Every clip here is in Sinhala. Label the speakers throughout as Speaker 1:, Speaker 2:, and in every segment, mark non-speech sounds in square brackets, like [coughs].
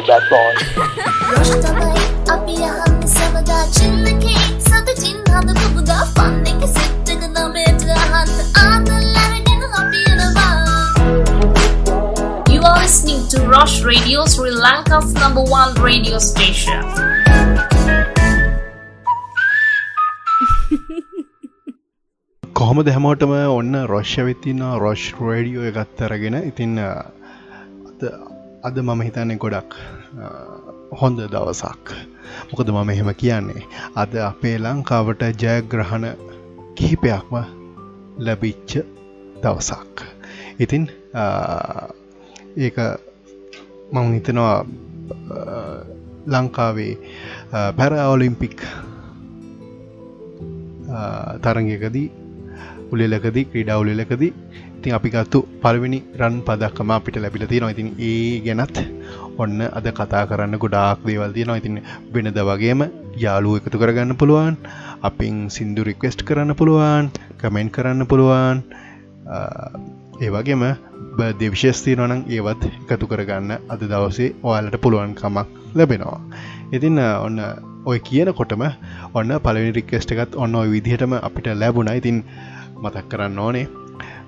Speaker 1: a bad boy.
Speaker 2: රොෂ් තමයි අපි අහන්න සමදා චිල්ලකේ සතුටින් හඳ පුබුදා ෆන් එක සෙට් එක නමේට අහන්න ආතල් ඇවිදින අපි එනවා
Speaker 3: You are listening to Rush Radio, Sri Lanka's number one radio station. [laughs]
Speaker 4: කොහොම දැමෝටම ඔන්න රොශ්ෂවිතින්න රොෂ් රඩියෝ එකත් අරගෙන ඉතින්න අද අද මම හිතන්නේ ගොඩක් අ, හොඳ දවසක්. මොකද මම එහෙම කියන්නේ. අද අපේ ලංකාවට ජයග්‍රහණ කිහිපයක්ම ලැබිච්ච දවසක්. ඉතින් අ, ඒක මං හිතනවා අ, ලංකාවේ පැර ඔලිම්පික් තරගයකදී උලෙලකදී ක්‍රීඩා උලෙලකදී ඉතින් අපි ගත්තු පළවෙනි රන් පදක්කම අපිට ලැබිල තියෙනවා. ඉතින් ඒ ගැනත් ඔන්න අද කතා කරන්න ගොඩාක් දේවල් තියෙනවා. ඉතින් වෙනද වගේම යාලුව එකතු කරගන්න පුළුවන් අපින් සින්දු රික්වෙස්ට් කරන්න පුළුවන් කමෙන්ට් කරන්න පුළුවන්. ඒ වගේම දෙවිශේස් තියෙනවනම් ඒවත් එකතු කරගන්න අද දවසේ ඔයාලට පුළුවන් කමක් ලැබෙනවා. ඉතින් ඔන්න ඔය කියනකොටම ඔන්න පලනි රික්කෙස්ට එකත් ඔන්න ඔය විදිහටම අපිට ලැබුණ. ඉතින් මතක් කරන්න ඕනේ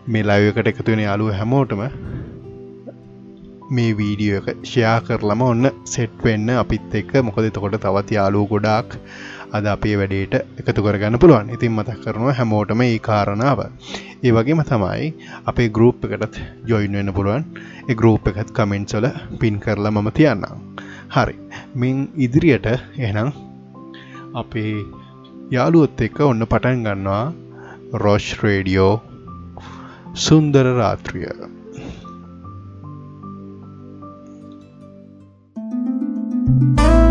Speaker 4: මේ ලයකට එකතුවෙන යාලුව හැමෝටම මේ වීඩියෝ එක ෂයා කරලම ඔන්න සෙට් වෙන්න අපිත් එක්ක. මොකද එතකොට තවත් යාලූ ගොඩාක් අද අපේ වැඩේට එකතු කරගන්න පුළුවන්. ඉතින් මතක් කරනවා හැමෝටම ඒ කාරණාව. ඒ වගේම තමයි අපේ ගරුප් එකටත් ජොයින් වෙන්න පුළුවන්. ඒ ගරුප් එකත් කමෙන්ට්සල පින් කරලා මම තියන්නම්. හරි. මින් ඉදිරියට එනම් අපේ යාළුවොත් එක්ක ඔන්න පටන් ගන්නවා රෝෂ් රේඩියෝ සුන්දර රාත්‍රිය
Speaker 5: සිහිනෙන්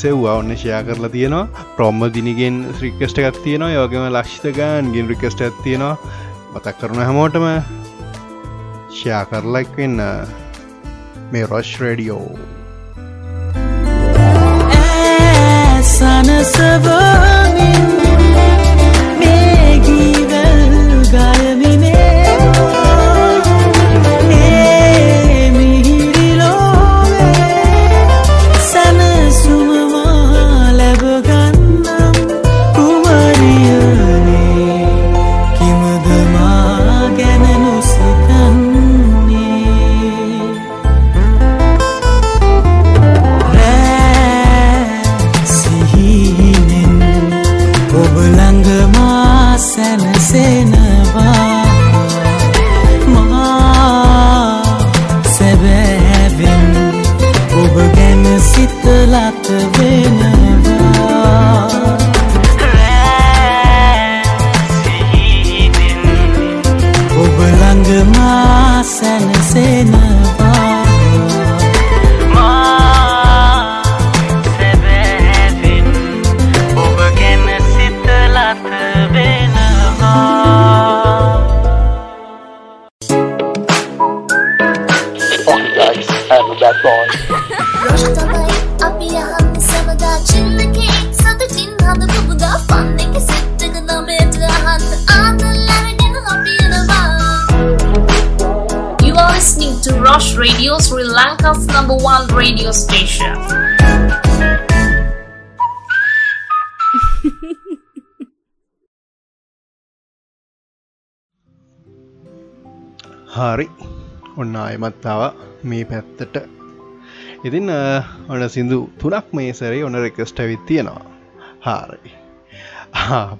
Speaker 5: අපේ
Speaker 4: සෙව්වා ඔන්න ෂයා කරලා තියෙනවා. ප්‍රොම්ම දිනිගෙන් රික්කස්ට එකත් තියෙනවා. යෝගම ලක්ෂිතගන් ගෙන් රිකස්ට ඇත් තියෙනවා. මතක් කරන හැමෝටම ෂයා කරලක් වෙන්න මේ රොෂ් රඩියෝ
Speaker 5: සනසවමින්
Speaker 4: 몰란도 ඔන්න අයමත්තාව මේ පැත්තට. ඉතින් අ, ඔන්න සිින්දු තුනක් මේ සරේ ඔන්න රෙකස්ට ඇවිත් තියෙනවා. හාරි.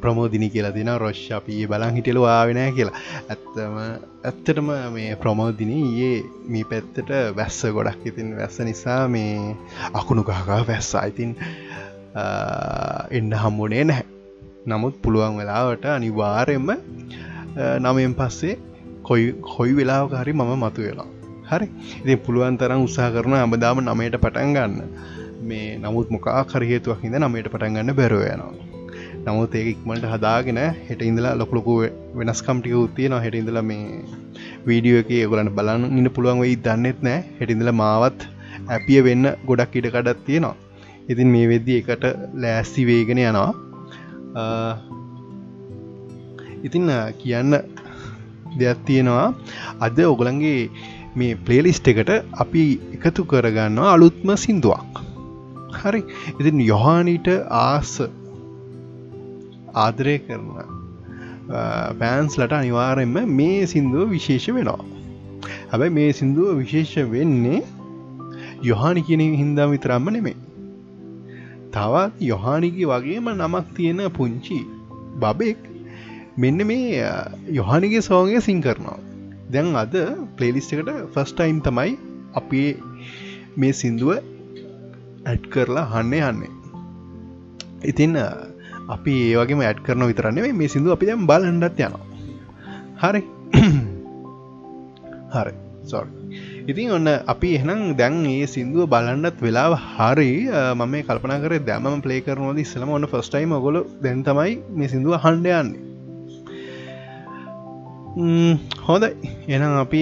Speaker 4: ප්‍රමෝදිනි කියලා තින රොෂ් අපි බලන් හිටලු ආවෙනෑ කියලා. ඇත්තම ඇත්තටම මේ ප්‍රමෝදින ඒ මේ පැත්තට වැස්ස ගොඩක් ඉතින් වැස්ස නිසා මේ අකුණු කහකා වැස්සා. ඉතින් එන්න හම්බුනේ නැහැ. නමුත් පුළුවන් වෙලාවට අනිවාරෙන්ම නමෙන් පස්සේ කොයි කොයි වෙලාවක හරි මම මතු වෙලා හරි. ඉති පුළුවන් තරම් උත්සා කරන අමදාම නමයට පටන් ගන්න. මේ නමුත් මොකා කරහේතුවක් හිද නමයට පටන් ගන්න බැරුව යනවා. නමුත් ඒ ඉක්මට හදාගෙන හෙට ඉඳලා ලොකලොකු වෙනස්කම්ටික උත්තිය න හෙට ඉඳලා මේ වීඩියෝ එක ගොලන්න බලන්න ඉන්න පුළුවන් වෙයි දන්නෙත් නෑ හෙටිඳල මාවත් ඇපිය වෙන්න ගොඩක් ඉට කඩත් තියෙනවා. ඉතින් මේ වෙද්දි එකට ලෑස්ති වේගෙන යනවා. අ, ඉතින් අ, කියන්න දෙයක් තියෙනවා. අද ඔගලන්ගේ මේ ප්ලේලිස්ට එකට අපි එකතු කරගන්නවා අලුත්ම සිින්දුවක්. හරි. ඉතින් යොහානීට ආස ආදරය කරන පෑන්ස්ලට අනිවාරෙන්ම මේ සිින්දුව විශේෂ වෙනවා. හැබැයි මේ සිින්දුව විශේෂ වෙන්නේ යොහානි කියන හින්දා විතරම්ම නෙමේ තවත් යොහානිගේ වගේම නමක් තියෙන පුංචි බබෙක් මෙන්න මේ යොහනිගේ සෝගේ සිං කරනවා. දැන් අද ප්ලේලිස්ට එකට ෆස්ටයිම් තමයි අපි මේ සින්දුව ඇඩ් කරලා හන්නේ හන්නේ. ඉතින් අපි ඒවගේ ඇඩ් කරන විතරන්නේ මේ සිින්දු අපි දැම් බලන්ඩත් යනවා. හරි. [coughs] හරි. සොල් ඉතින් ඔන්න අපි එහනම් දැන් ඒ සිින්දුව බලන්නත් වෙලාව හරි මම මේ කල්පන කර දැම පලේ කරනවද ඉස්සලම ඔන්න ෆස්ටයිම ගොල දැන් තමයි මේ සිින්දුව හන්ඩයන්නේ හොඳයි. එනම් අපි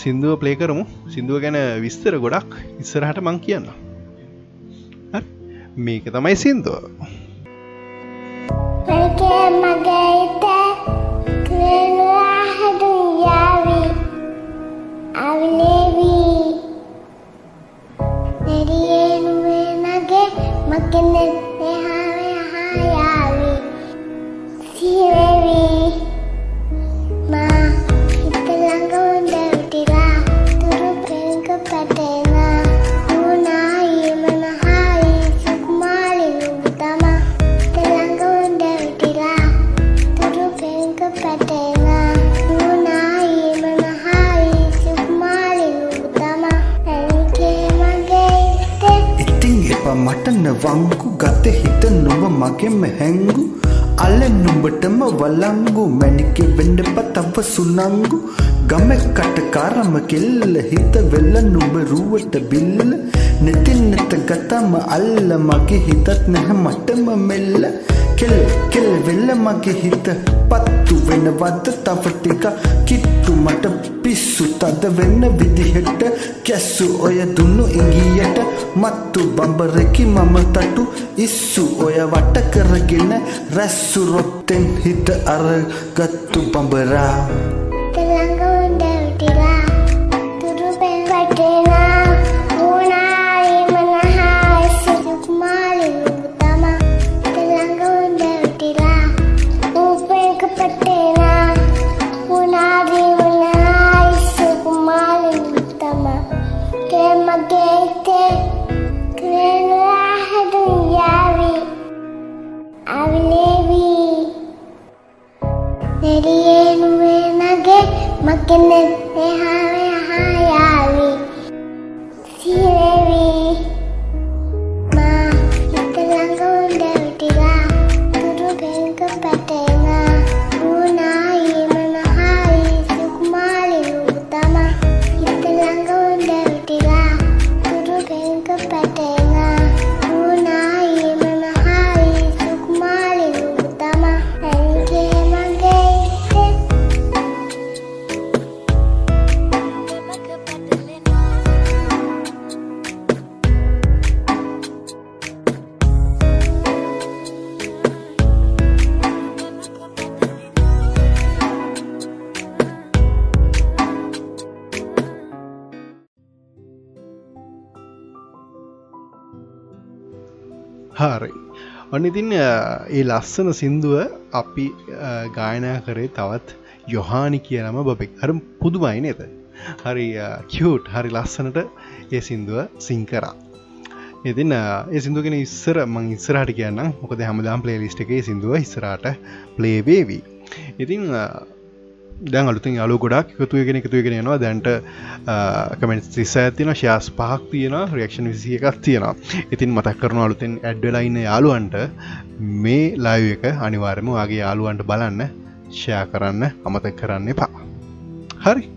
Speaker 4: සිින්දුව ප්ලේ කරමු. සිින්දුව ගැන විස්තර ගොඩක් ඉස්සරහට මං කියන්න මේක තමයි සිින්දුව.
Speaker 6: මගේත හදුයාවි. අවලේවී. නැරියෙනුවේ නගේ
Speaker 7: මකනෙත එපා මටන වංකු ගත හිත නොව මගෙම හැංගු. අල්ල නුඹටම වලංගු මැනික වෙන්ඩප තව සුනංගු. ගම කටකාරම කෙල්ල හිත වෙල්ල නුඹ රුවට බිල්ල. නැතින් නැත ගතම අල්ල මගේ හිතත් නැහැ මටම මෙල්ල. කෙල් කෙල් වෙල්ල මගේ හිත පත්තු වෙනවද? තව ටික කිට්ටු මට පිස්සු තද වෙන්න විදිහට. කැස්සු ඔය දුන්නු ඉංගියට මත්තු බඹරකි මම තටු ඉස්සු ඔය වට කරගෙන. රැස්සු රොත්තෙන් හිත අරගත්තු බඹරා.
Speaker 6: ಅವಳೇವಿ ನಡಿಯೇನುವೆ ನಗೆ ಮಕ್ಕನೆ
Speaker 4: ಹಾವೆ ඉතින් අ, ඒ ලස්සන සින්දුව අපි අ, ගායනා කරේ තවත් යොහානි කියනම බබෙක්. හර පුදුමයි නේද? හරි කියට් හරි ලස්සනට ඒ සින්දුව සිංකරා ඉතින් අ, ඒ සිදුගෙන ඉස්සර මං ඉස්සරහට කියන්න මොකද හැමදාම් පලේලිස්ට එකේ සිදුව ඉස්සරට පලේබේවී ඉතින් අ, දැන් අලුතින් යාලු ගොඩක් එකතුවගෙන එකතුවගෙන යනවා. දැන්ට කමෙන්ට් තිස්ස ඇතින ශයාස් පහක් තියෙන රක්ෂණ විසි එකක් තියෙනවා. ඉතින් මතක් කරන අලුතෙන් ඇඩ්ඩලයින්න යාලුවන්ට මේ ලයිව එක අනිවාර්යම වගේ යාලුවන්ට බලන්න ෂයා කරන්න අමතක් කරන්න එපා. හරි.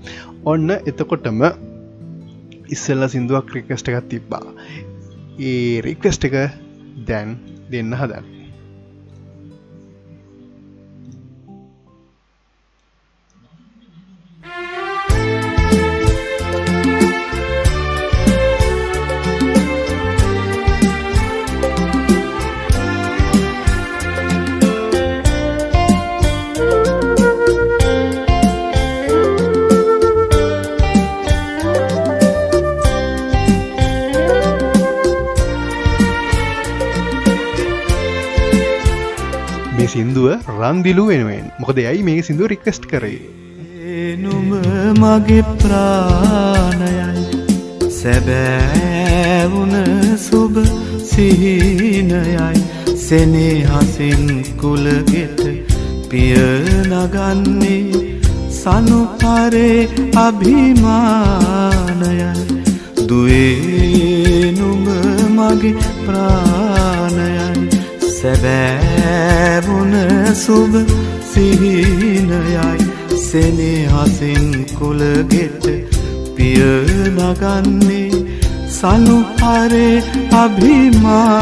Speaker 4: ඔන්න එතකොටම ඉස්සල්ල සිින්දුවක් ක්‍රිකස්ට එකත් තිබ්බා. ඒ රික්වස්ට එක දැන් දෙන්න හදන්න. මේ සින්දුව රන්දිලු වෙනුවෙන්. මොකද යයි මේ සිින්දුව රික්වස්ට් කරේ.
Speaker 5: නුම මගේ ප්‍රාණයයි. සැබෑවුන සුබ සිහිනයයි. සෙනෙහසින් කුලගෙට පිය නගන්නේ සනුපරේ අභිමානයයි. දුවේ නුම මගේ ප්‍රාණයයි. සැබෑවුන සුබ සිහිනයයි. සෙනෙහසින් කුලගෙට පිය නගන්නේ සනුහරේ අභිමානයයි.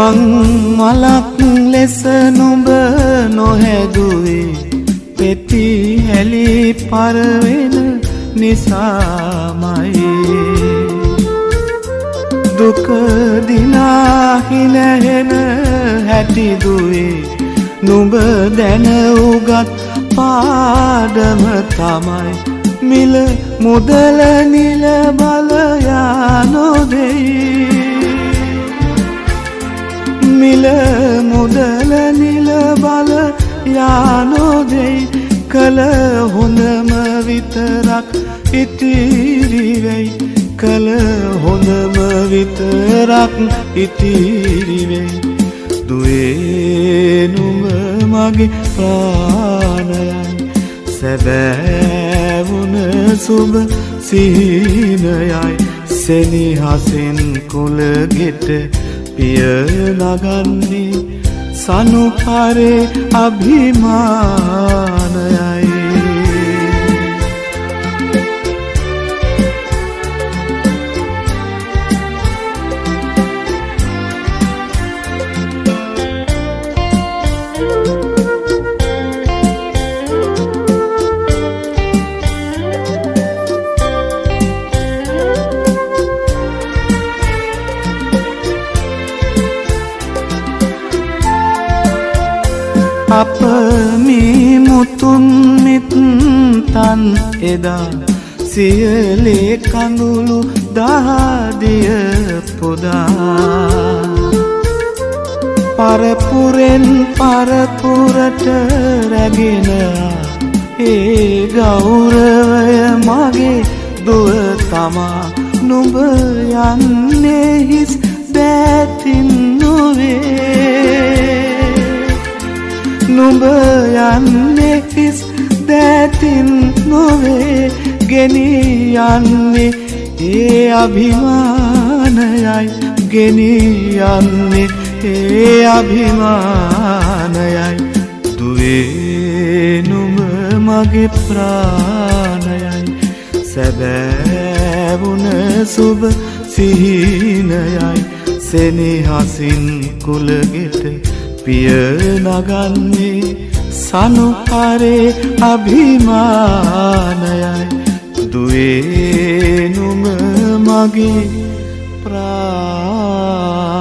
Speaker 5: මං මලක් ලෙස නුඹ නොහැදුවේ. පෙති හැලි පරවෙන නිසාමයි. දුක දිනාහිනහෙන හැටිදුවේ නුඹ දැන උගත් පාඩම තමයි. මිල මුදල නිල බලයා නොදෙයි. මිල මුදල නිල බල යානෝදෙයි කළ හොඳම විතරක් ඉතිරිවෙයි. කළ හොඳම විතරක් ඉතිරිවෙයි. දුවේනුම මගේ ප්‍රාණයයි සැබෑවුන සුබ සිහිනයයි. සෙනිහසෙන් කුලගෙට පිය නගන්නේ සනුහරේ අභිමානයයි. අප මේ මුතුන් මිත්තන් එදා සියලේ කඳුළු දහදිය පුදා. පරපුරෙන් පරපුරට රැගෙන ඒ ගෞරවය මගේ දුව තමා. නුඹ යන්නේ හිස් දැතින් නොවේ. නුඹ යන්නේ හිස් දැතින් නොවේ ගෙනී යන්නේ ඒ අභිමානයයි. ගෙනී යන්නේ ඒ අභිමානයයි. දුවේ නුඹ මගේ ප්‍රාණයයි. සැබෑවුන සුබ සිහිනයයි. සෙනෙහසින් කුලගෙට
Speaker 8: පිය නගන්නේ සනුහරේ අභිමානයයි. දුවේ නුම මගේ ප්‍රාණයයි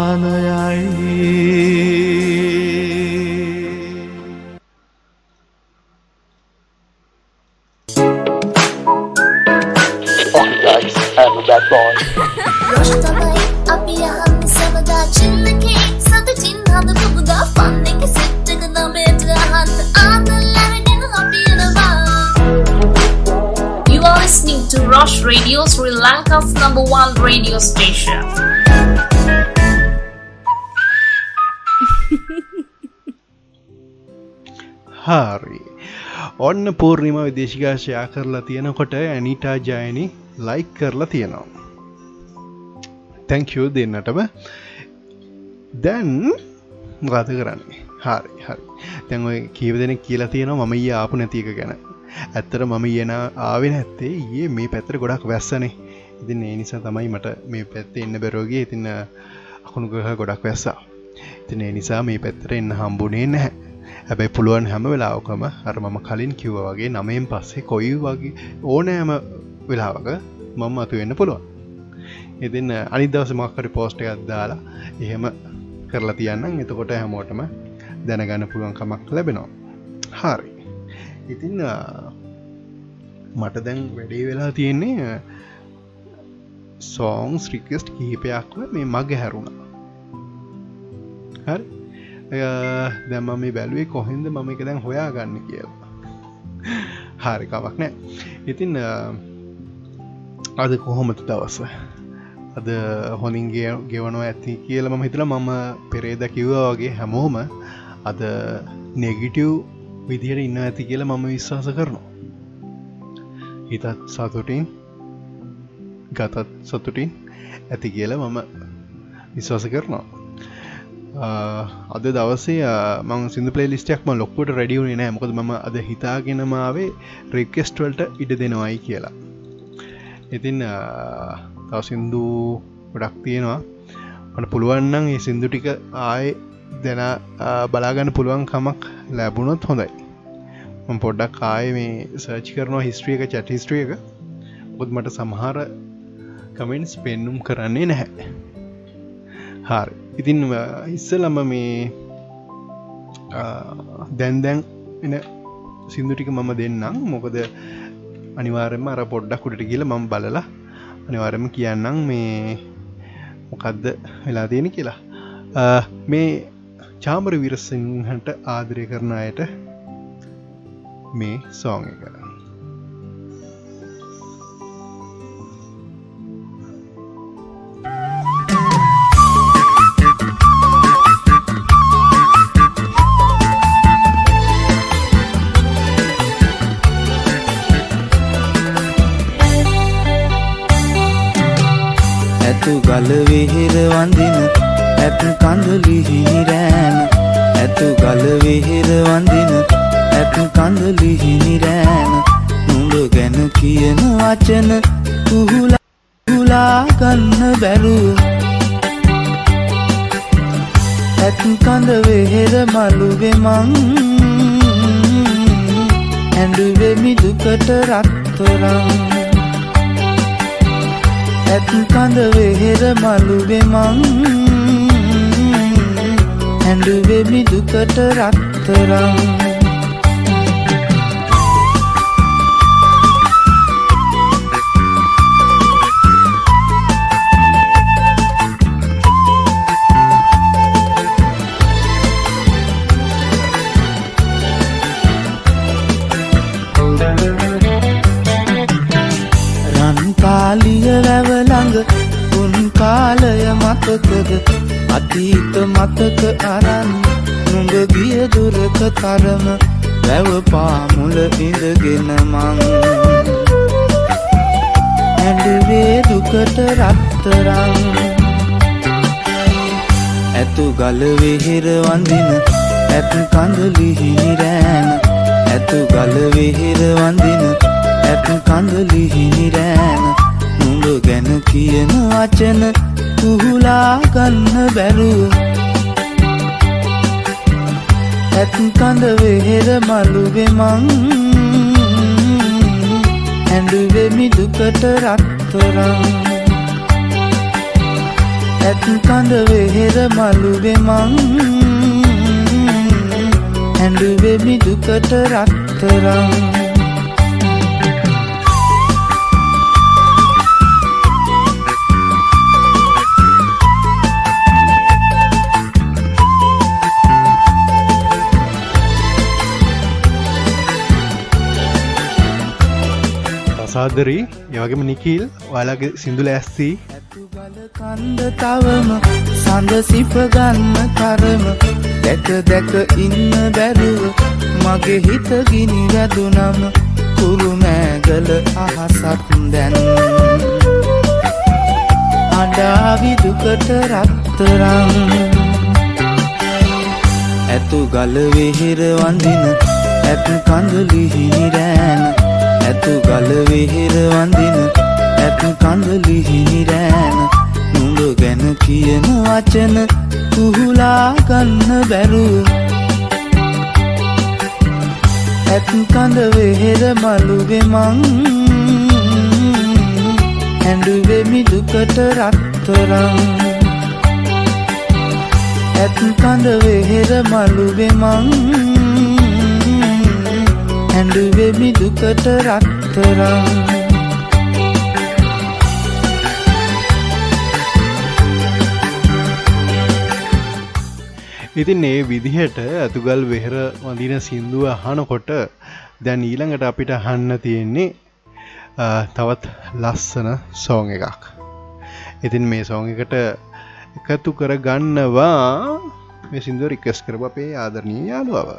Speaker 3: radio station.
Speaker 4: හාරි. ඔන්න පූර්ණිම විදේශිකාශයා කරලා තියෙනකොට ඇනිටා ජයනි ලයික් කරලා තියෙනවා. තැංකෝ දෙන්නටම. දැන් ගත කරන්නේ? හරි හරි. තැන් ඔය කීව දෙන කියලා තියෙනවා මම ඒ ආපු නැතික ගැන. ඇත්තර මම යන ආවෙන ඇත්තේ ඒ මේ පැත්තර ගොඩක් වැස්සනේ. ඉතින් ඒ නිසා තමයි මට මේ පැත්තේ එන්න බැරෝගේ ඉතින්න අකුණු ගහ ගොඩක් වැස්සා. ඉතින් ඒ නිසා මේ පැත්තර එන්න හම්බුනේ නැහැ. හැබැයි පුළුවන් හැම වෙලාවකම අර මම කලින් කිව්ව වගේ නමයෙන් පස්සේ කොයි වගේ ඕනෑම වෙලාවක මම අතු වෙන්න පුළුවන්. ඉතින් අනි දවස මක්කරි පෝස්ට එකත් දාලා එහෙම කරලා තියන්නම්. එතකොට හැමෝටම දැනගන්න පුළුවන්කමක් ලැබෙනවා. හරි. ඉතින් අ, මට දැන් වැඩේ වෙලා තියෙන්නේ සෝංස් රිකස්ට් කිහිපයක්ව මේ මග හැරුණා. හරි? දැම මේ බැලුවේ කොහෙන්ද මම එක දැන් හොයා ගන්න කියලා හරිකවක් නෑ ඉතින් අ, අද කොහොමතු දවස? අද හොඳින්ගේ ගෙවනෝ ඇති කියල ම හිතල මම පෙරේද කිව්ව වගේ හැමෝම අද නෙගිටව් විදිහට ඉන්න ඇති කියලා මම විශ්වාස කරනවා. හිතත් සතුටින් ගතත් සතුටින් ඇති කියලා මම විශ්වාස කරනවා. ආ, අද දවසේ ආ, මං සිදු පලේ ලිස්ටක්ම ලොක්කොට රඩියුනේ නෑ. මොකද ම අද හිතාගෙනමාවේ රික්කෙස්ටවල්ට ඉඩ දෙනවයි කියලා. ඉතින් ආ, තව සින්දු ගොඩක් තියෙනවා. මට පුළුවන්නන් ඒ සින්දු ටික ආය දෙන බලාගන්න පුළුවන් කමක් ලැබුණොත් හොඳයි. මම පොඩ්ඩක් ආය මේ සර්ච් කරනවා හිස්ට්‍රිය එක චැට හිස්ට්‍රිය එක. ඔත් මට සමහර කමෙන්ට්ස් පෙන්නුම් කරන්නේ නැහැ. හරි. ඉතින් ඉස්සලම මේ දැන් දැන් එන සිින්දු ටික මම දෙන්නම්. මොකද අනිවාරෙන්ම අර පොඩ්ඩක් උඩට කියල මම බලලා අනිවාරම කියන්නම් මේ මොකක්ද වෙලා තියෙන කියලා. අ, මේ චාමර විරසිංහට ආදරය කරන අයට මේ සෝං එක.
Speaker 8: ගල වෙහෙර වඳින ඇත් කඳලිහිනි රෑන ඇතු ගල වෙහෙර වඳින ඇත් කඳලිහිනි රෑන නුඹ ගැන කියන වචන කුහුලා කුලා ගන්න බැරුව. ඇත් කඳ වෙහෙර මළුවේ මං. ඇඩුවෙමි දුකට රත්තරම් ඇත් කඳ වෙහෙර මළුවේ මං හැඩුවෙමි දුකට රත්තරම් දුකට රත්තරං ඇතු ගල වෙහෙර වඳින ඇත් කඳලිහිනි රෑන ඇතු ගල වෙහෙර වඳින ඇත් කඳලිහිනි රෑන නුඹ ගැන කියන වචන කුහුලා ගන්න බැරුව.
Speaker 9: ඇත් කඳ වෙහෙර මළුවේ මං. ඇඩුවෙමි දුකට රත්තරං ඇත් කඳ වෙහෙර මළුවේ මං. ඇඩුවෙමි දුකට රත්තරං
Speaker 4: සාදරී යවගේම නිකිල් ඔයාලගේ සිින්දුල ඇස්සී.
Speaker 9: ඇතුගල කන්ද තවම සඳ සිපගන්න තරම. දැක දැක ඉන්න බැරුව මගේ හිත ගිනි වැදුනම. කුරුමෑගල අහසත් දැන්. අඩාවිදුකට රත්තරං ඇතු ගල වෙහෙර වඳින ඇත් කඳලිහිනි රෑන. ඇතු ගල වෙහෙර වඳින ඇත් කඳලිහිනි රෑන. නුඹ ගැන කියන වචන කුහුලා ගන්න බැරුව. ඇත් කඳ වෙහෙර මළුවේ මං ඇඩුවෙමි දුකට රත්තරං ඇත් කඳ වෙහෙර මළුවේ මං ඇඩුවෙමි දුකට රත්තරං
Speaker 4: ඉතින් ඒ විදිහට ඇතුගල් වෙහෙර වඳින සින්දුව අහනකොට දැන් ඊළඟට අපිට අහන්න තියෙන්නේ තවත් ලස්සන සෝං එකක්. ඉතින් මේ සෝං එකට එකතු කර ගන්නවා මේ සිින්දුව රික්කස් කරප අපේ ආදරණී යාළුවව.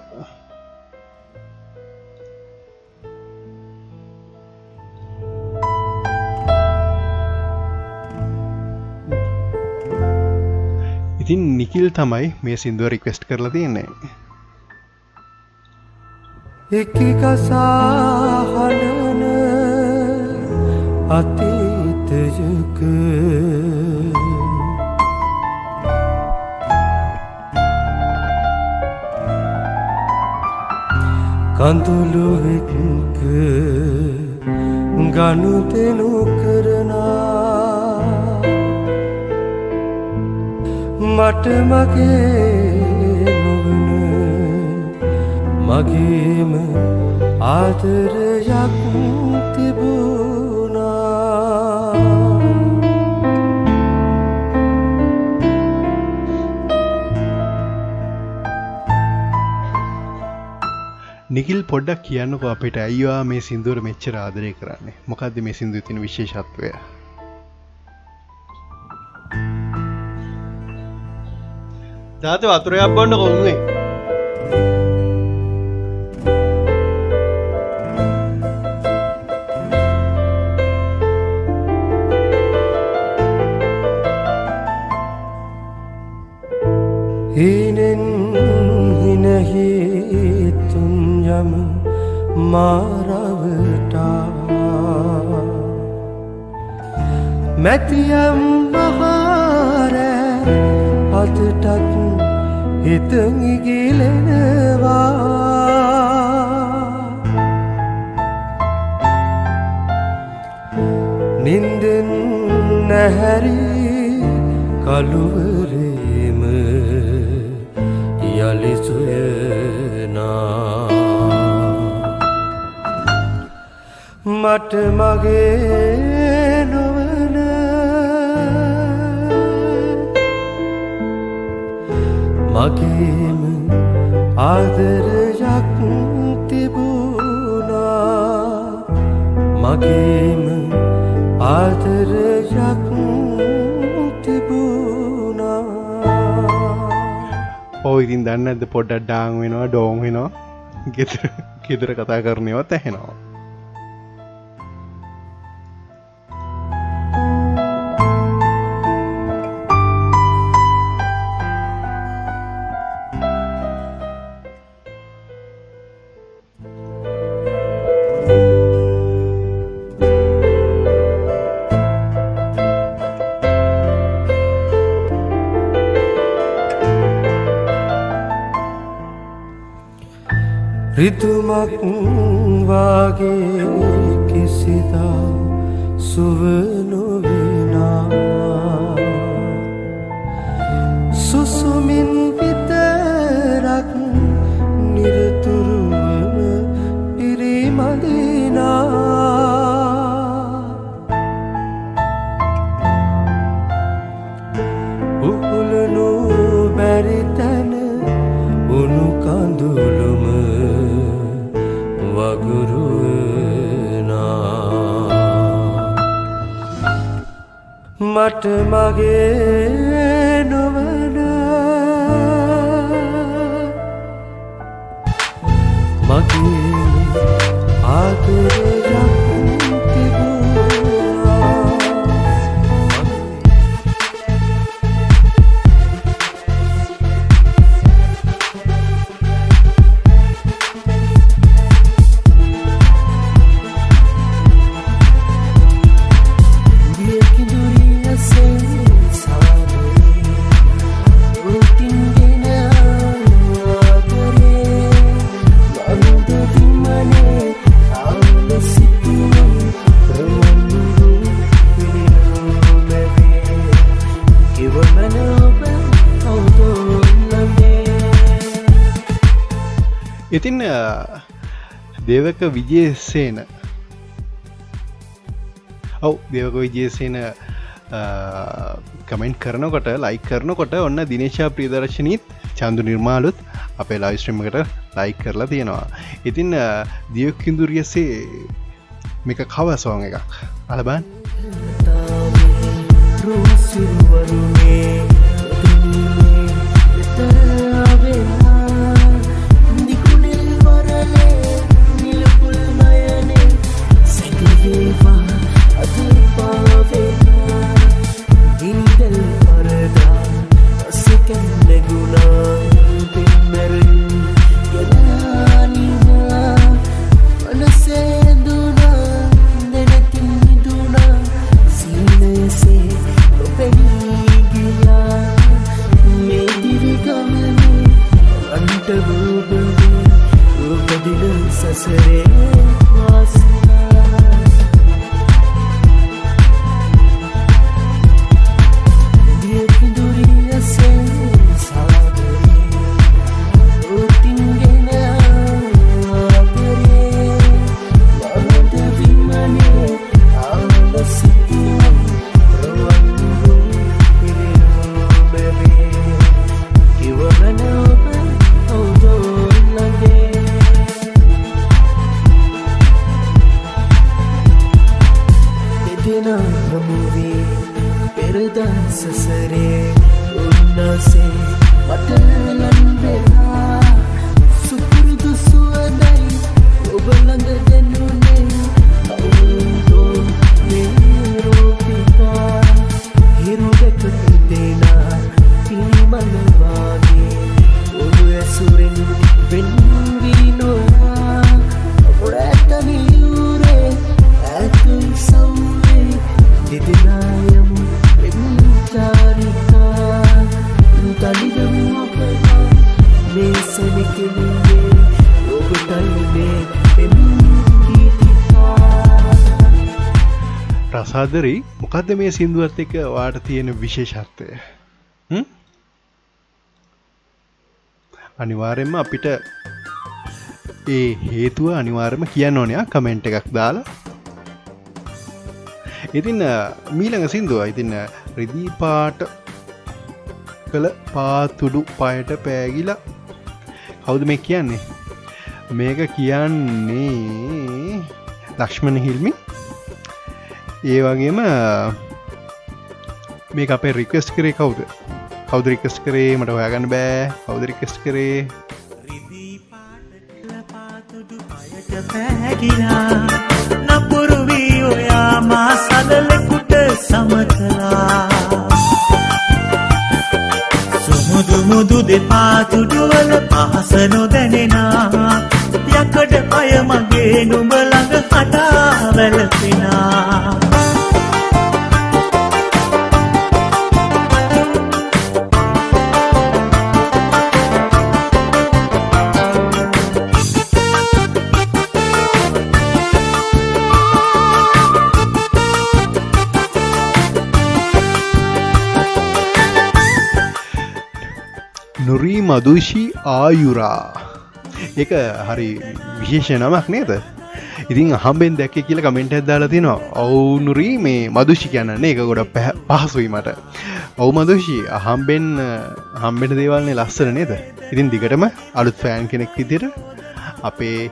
Speaker 4: ඉතින් නිකිල් තමයි මේ සිින්දුව රික්වෙස්ට් කරලා තියන්නේ.
Speaker 9: එකි කසාහඩන අතීතයක කඳුළුවෙක්ක ගනුතෙනු කරනා මට මගේ නොවන මගේම ආදරයක් තිබුණා.
Speaker 4: නිකිල් පොඩ්ඩක් කියන්නක අපිට. අයිවා මේ සිින්දුවර මෙච්චර ආදරය කරන්නේ. මොකක්ද මේ සිින්දු තින විශේෂත්වය? ජාත වතුරයක් බොන්න කොන්ගේ
Speaker 9: හීනෙන් හිනහිතුන් යම මාරවටා. මැතියම් මහාරෑ අතටත් හිතගිගිලෙනවා නින්දෙන් නැහැරි කළුවරේම යළිසුයනා මට මගේ මගේම ආදරයක් තිබුණා. මගේම ආදරයක් තිබුණා.
Speaker 4: ඕ ඉතින් දන්න ඇද පොඩ්ඩ ඩාං වෙනවා ඩෝන් වෙනවා? ගෙතර ගෙදර කතා කරනයවත් ඇහෙනවා.
Speaker 10: que se dá soberano. මට මගේ
Speaker 4: දේවක විජේසේන. ඔව් දේවක විජේසේන කමෙන්ට් කරනකොට ලයි කරනකොට ඔන්න දිනේශා ප්‍රියදර්ශනීත් චන්දු නිර්මාලුත් අපේ ලයිස්ට්‍රීමකට ලයි කරලා තියෙනවා. ඉතින් දියක්කින්දුරියසේ මේක කව සෝන් එකක්. අලබන්.
Speaker 10: සසරේ මේ
Speaker 4: සිින්දුවත් එක වාට තියෙන විශේෂත්වය? හ්ම්? අනිවාරෙන්ම අපිට ඒ හේතුව අනිවාර්යම කියන්න ඕනයා කමෙන්ට් එකක් දාලා. ඉතින් අ, මීළඟ සිින්දුව. ඉතින්න රිදී පාට කළ පාතුඩු පයට පෑගිලා කවුද මේ කියන්නේ? මේක කියන්නේ ලක්ෂ්මණ හිල්මි. ඒ වගේම මේ අපේ රික්වස්ට කරේ කවුද? කවද රිකස් කරේ? මට හොයාගන්න බෑ. කවද රිකස් කරේ?
Speaker 1: පැහැගිලා නපුරුවී ඔයා මා සදලෙකුට සමතලා සුමුදු මුදු දෙපාතුඩුවල පහස නොදැනෙනා. යකඩ පය මගේ නුඹ ළඟ හටා වැළපෙනා.
Speaker 4: මදුෂී ආයුරා. එක හරි විශේෂ නමක් නේද? ඉතින් අහම්බෙන් දැක්ක කියල කමෙන්ට ඇදදාලා තිනවා. ඔවුනුරී මේ මදුෂි කියන්නන්නේ එක ගොඩ පහසුයි මට. ඔවු මදුෂී අහම්බෙන් හම්බෙට දේවල්න්නේ ලස්සන නේද? ඉතින් දිගටම අලුත් ෆෑන් කෙනෙක් විදිර අපේ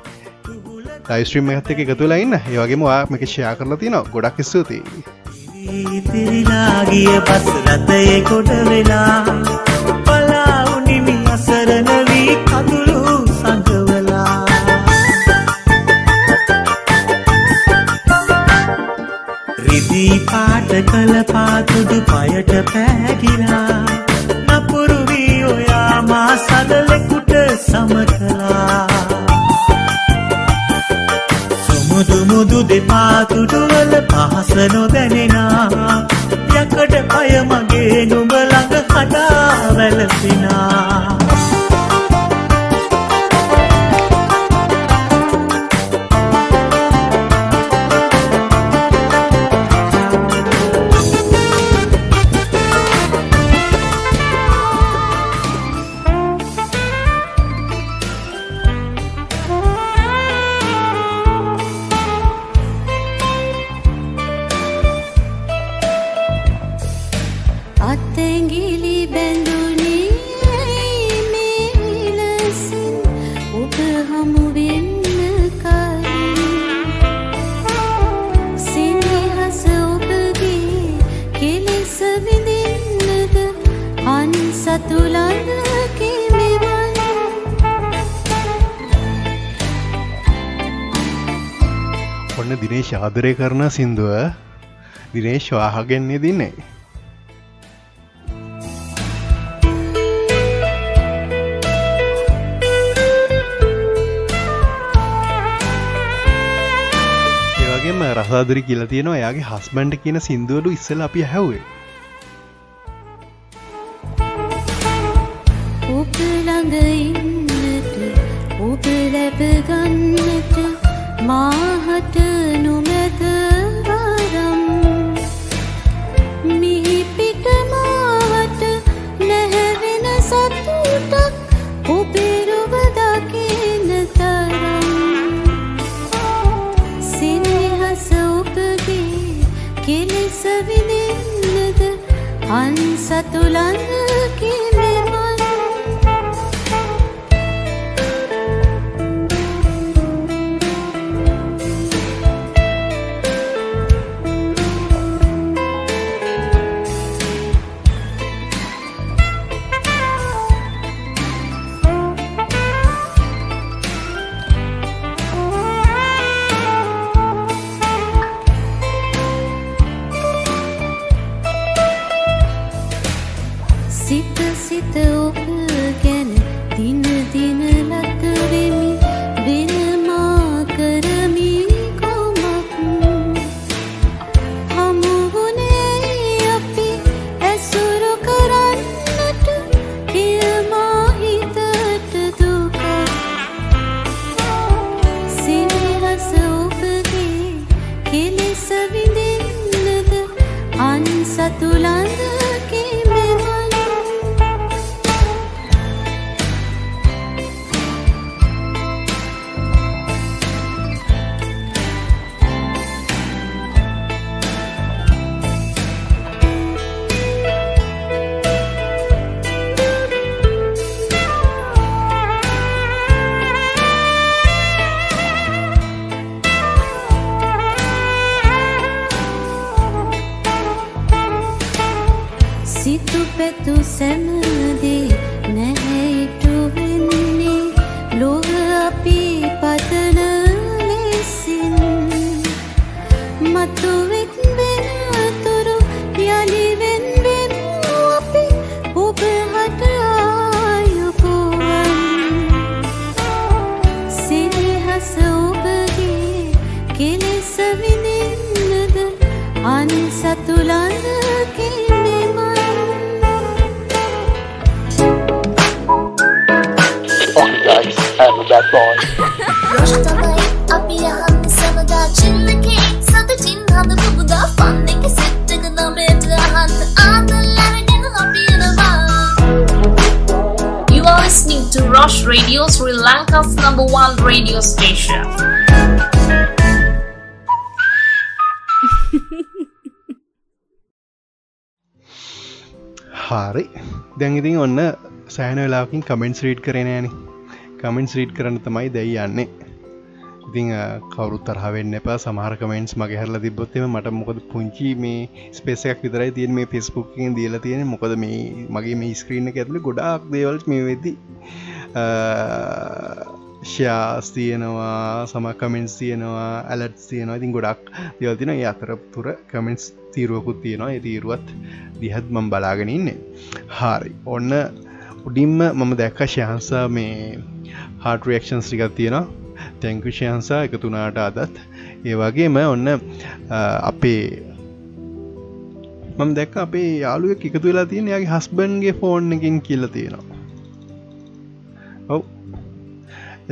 Speaker 4: ලයිස්ට්‍රීම් එකත් එක එකතුලා ඉන්න. ඒවගේම වාමක ෂයා කරලා තිනවා. ගොඩක් ස්තුතියි.
Speaker 1: තිරිලාගිය පස් රථයේ කොට වෙලා පලාඋනිමි අසරණ වී කඳුළු සඟවලා. රිදී පාට කළ පාතුඩු පයට පෑගිලා. නපුරු වී ඔයා මා සදලෙකුට සම කලා සුමුදු මුදු දෙපාතුඩුවල පහස නොදැනෙනා. යකඩ පය මගේ නුඹ ළඟ හඩා වැළපෙනා.
Speaker 4: ඔන්න දිනේශ ආදරය කරන සින්දුව දිනේශ් වාහගෙන්නේ දින්නේ ඒවගේම රසාදරි කියලා තියෙනවා යාගේ හස්බන්ඩ් කියන සිින්දුවලු ඉස්සල අපි හැවේ
Speaker 11: සිතු පැතු සැමදේ නැහැයිටු වෙන්නේ. ලොව අපි
Speaker 3: නමේට අහන්ත ආතල් අරගෙන අපි යනවා Josh Radio, Sri Lanka's number one radio station.
Speaker 4: හාරි. දැන්ඉතින් ඔන්න සෑන වෙලාකින් කමෙන්ට්ස් රීඩ් කරනෑන කමෙන්ට්ස් රීඩ් කරන්න තමයි දැයි යන්නේ. ඉතිං කවරුත් තරහවෙන්න එපා. සමහර කමෙන්ට්ස් මගේ හරලා තිබොත්තම මට මොකද පුංචි මේ ස්පේසයක් විතරයි තියෙන මේ පෙස්බුක්කින් දීලා තියෙන මොකද මේ මගේ මේ ස්ක්‍රීන ඇතුළි ගොඩාක් දේවල් මේ වෙද්දි ෂයාස් තියෙනවා සම කමෙන්ස් තියෙනවා ඇලට් තියෙනවා. ඉතින් ගොඩක් දෙවල්තින ඒ අතර තුර කමෙන්ස් තීරුවකුත් තියෙනවා. ඒ තීරුවත් දිහත් මම් බලාගෙන ඉන්නේ. හාරි. ඔන්න උඩින්ම මම දැක්ක ශයහන්සා මේ හාට රක්ෂන්ස් ටිකක් තියෙනවා. තැංකු ශයහන්සා එකතුනාට අදත්. ඒ වගේම ඔන්න අපේ මම දැක්ක අපේ යාළුව එකතු වෙලා තියෙන යාගේ හස්බන්ගේ ෆෝන් එකින් කියල තියෙනවා. ඔව්.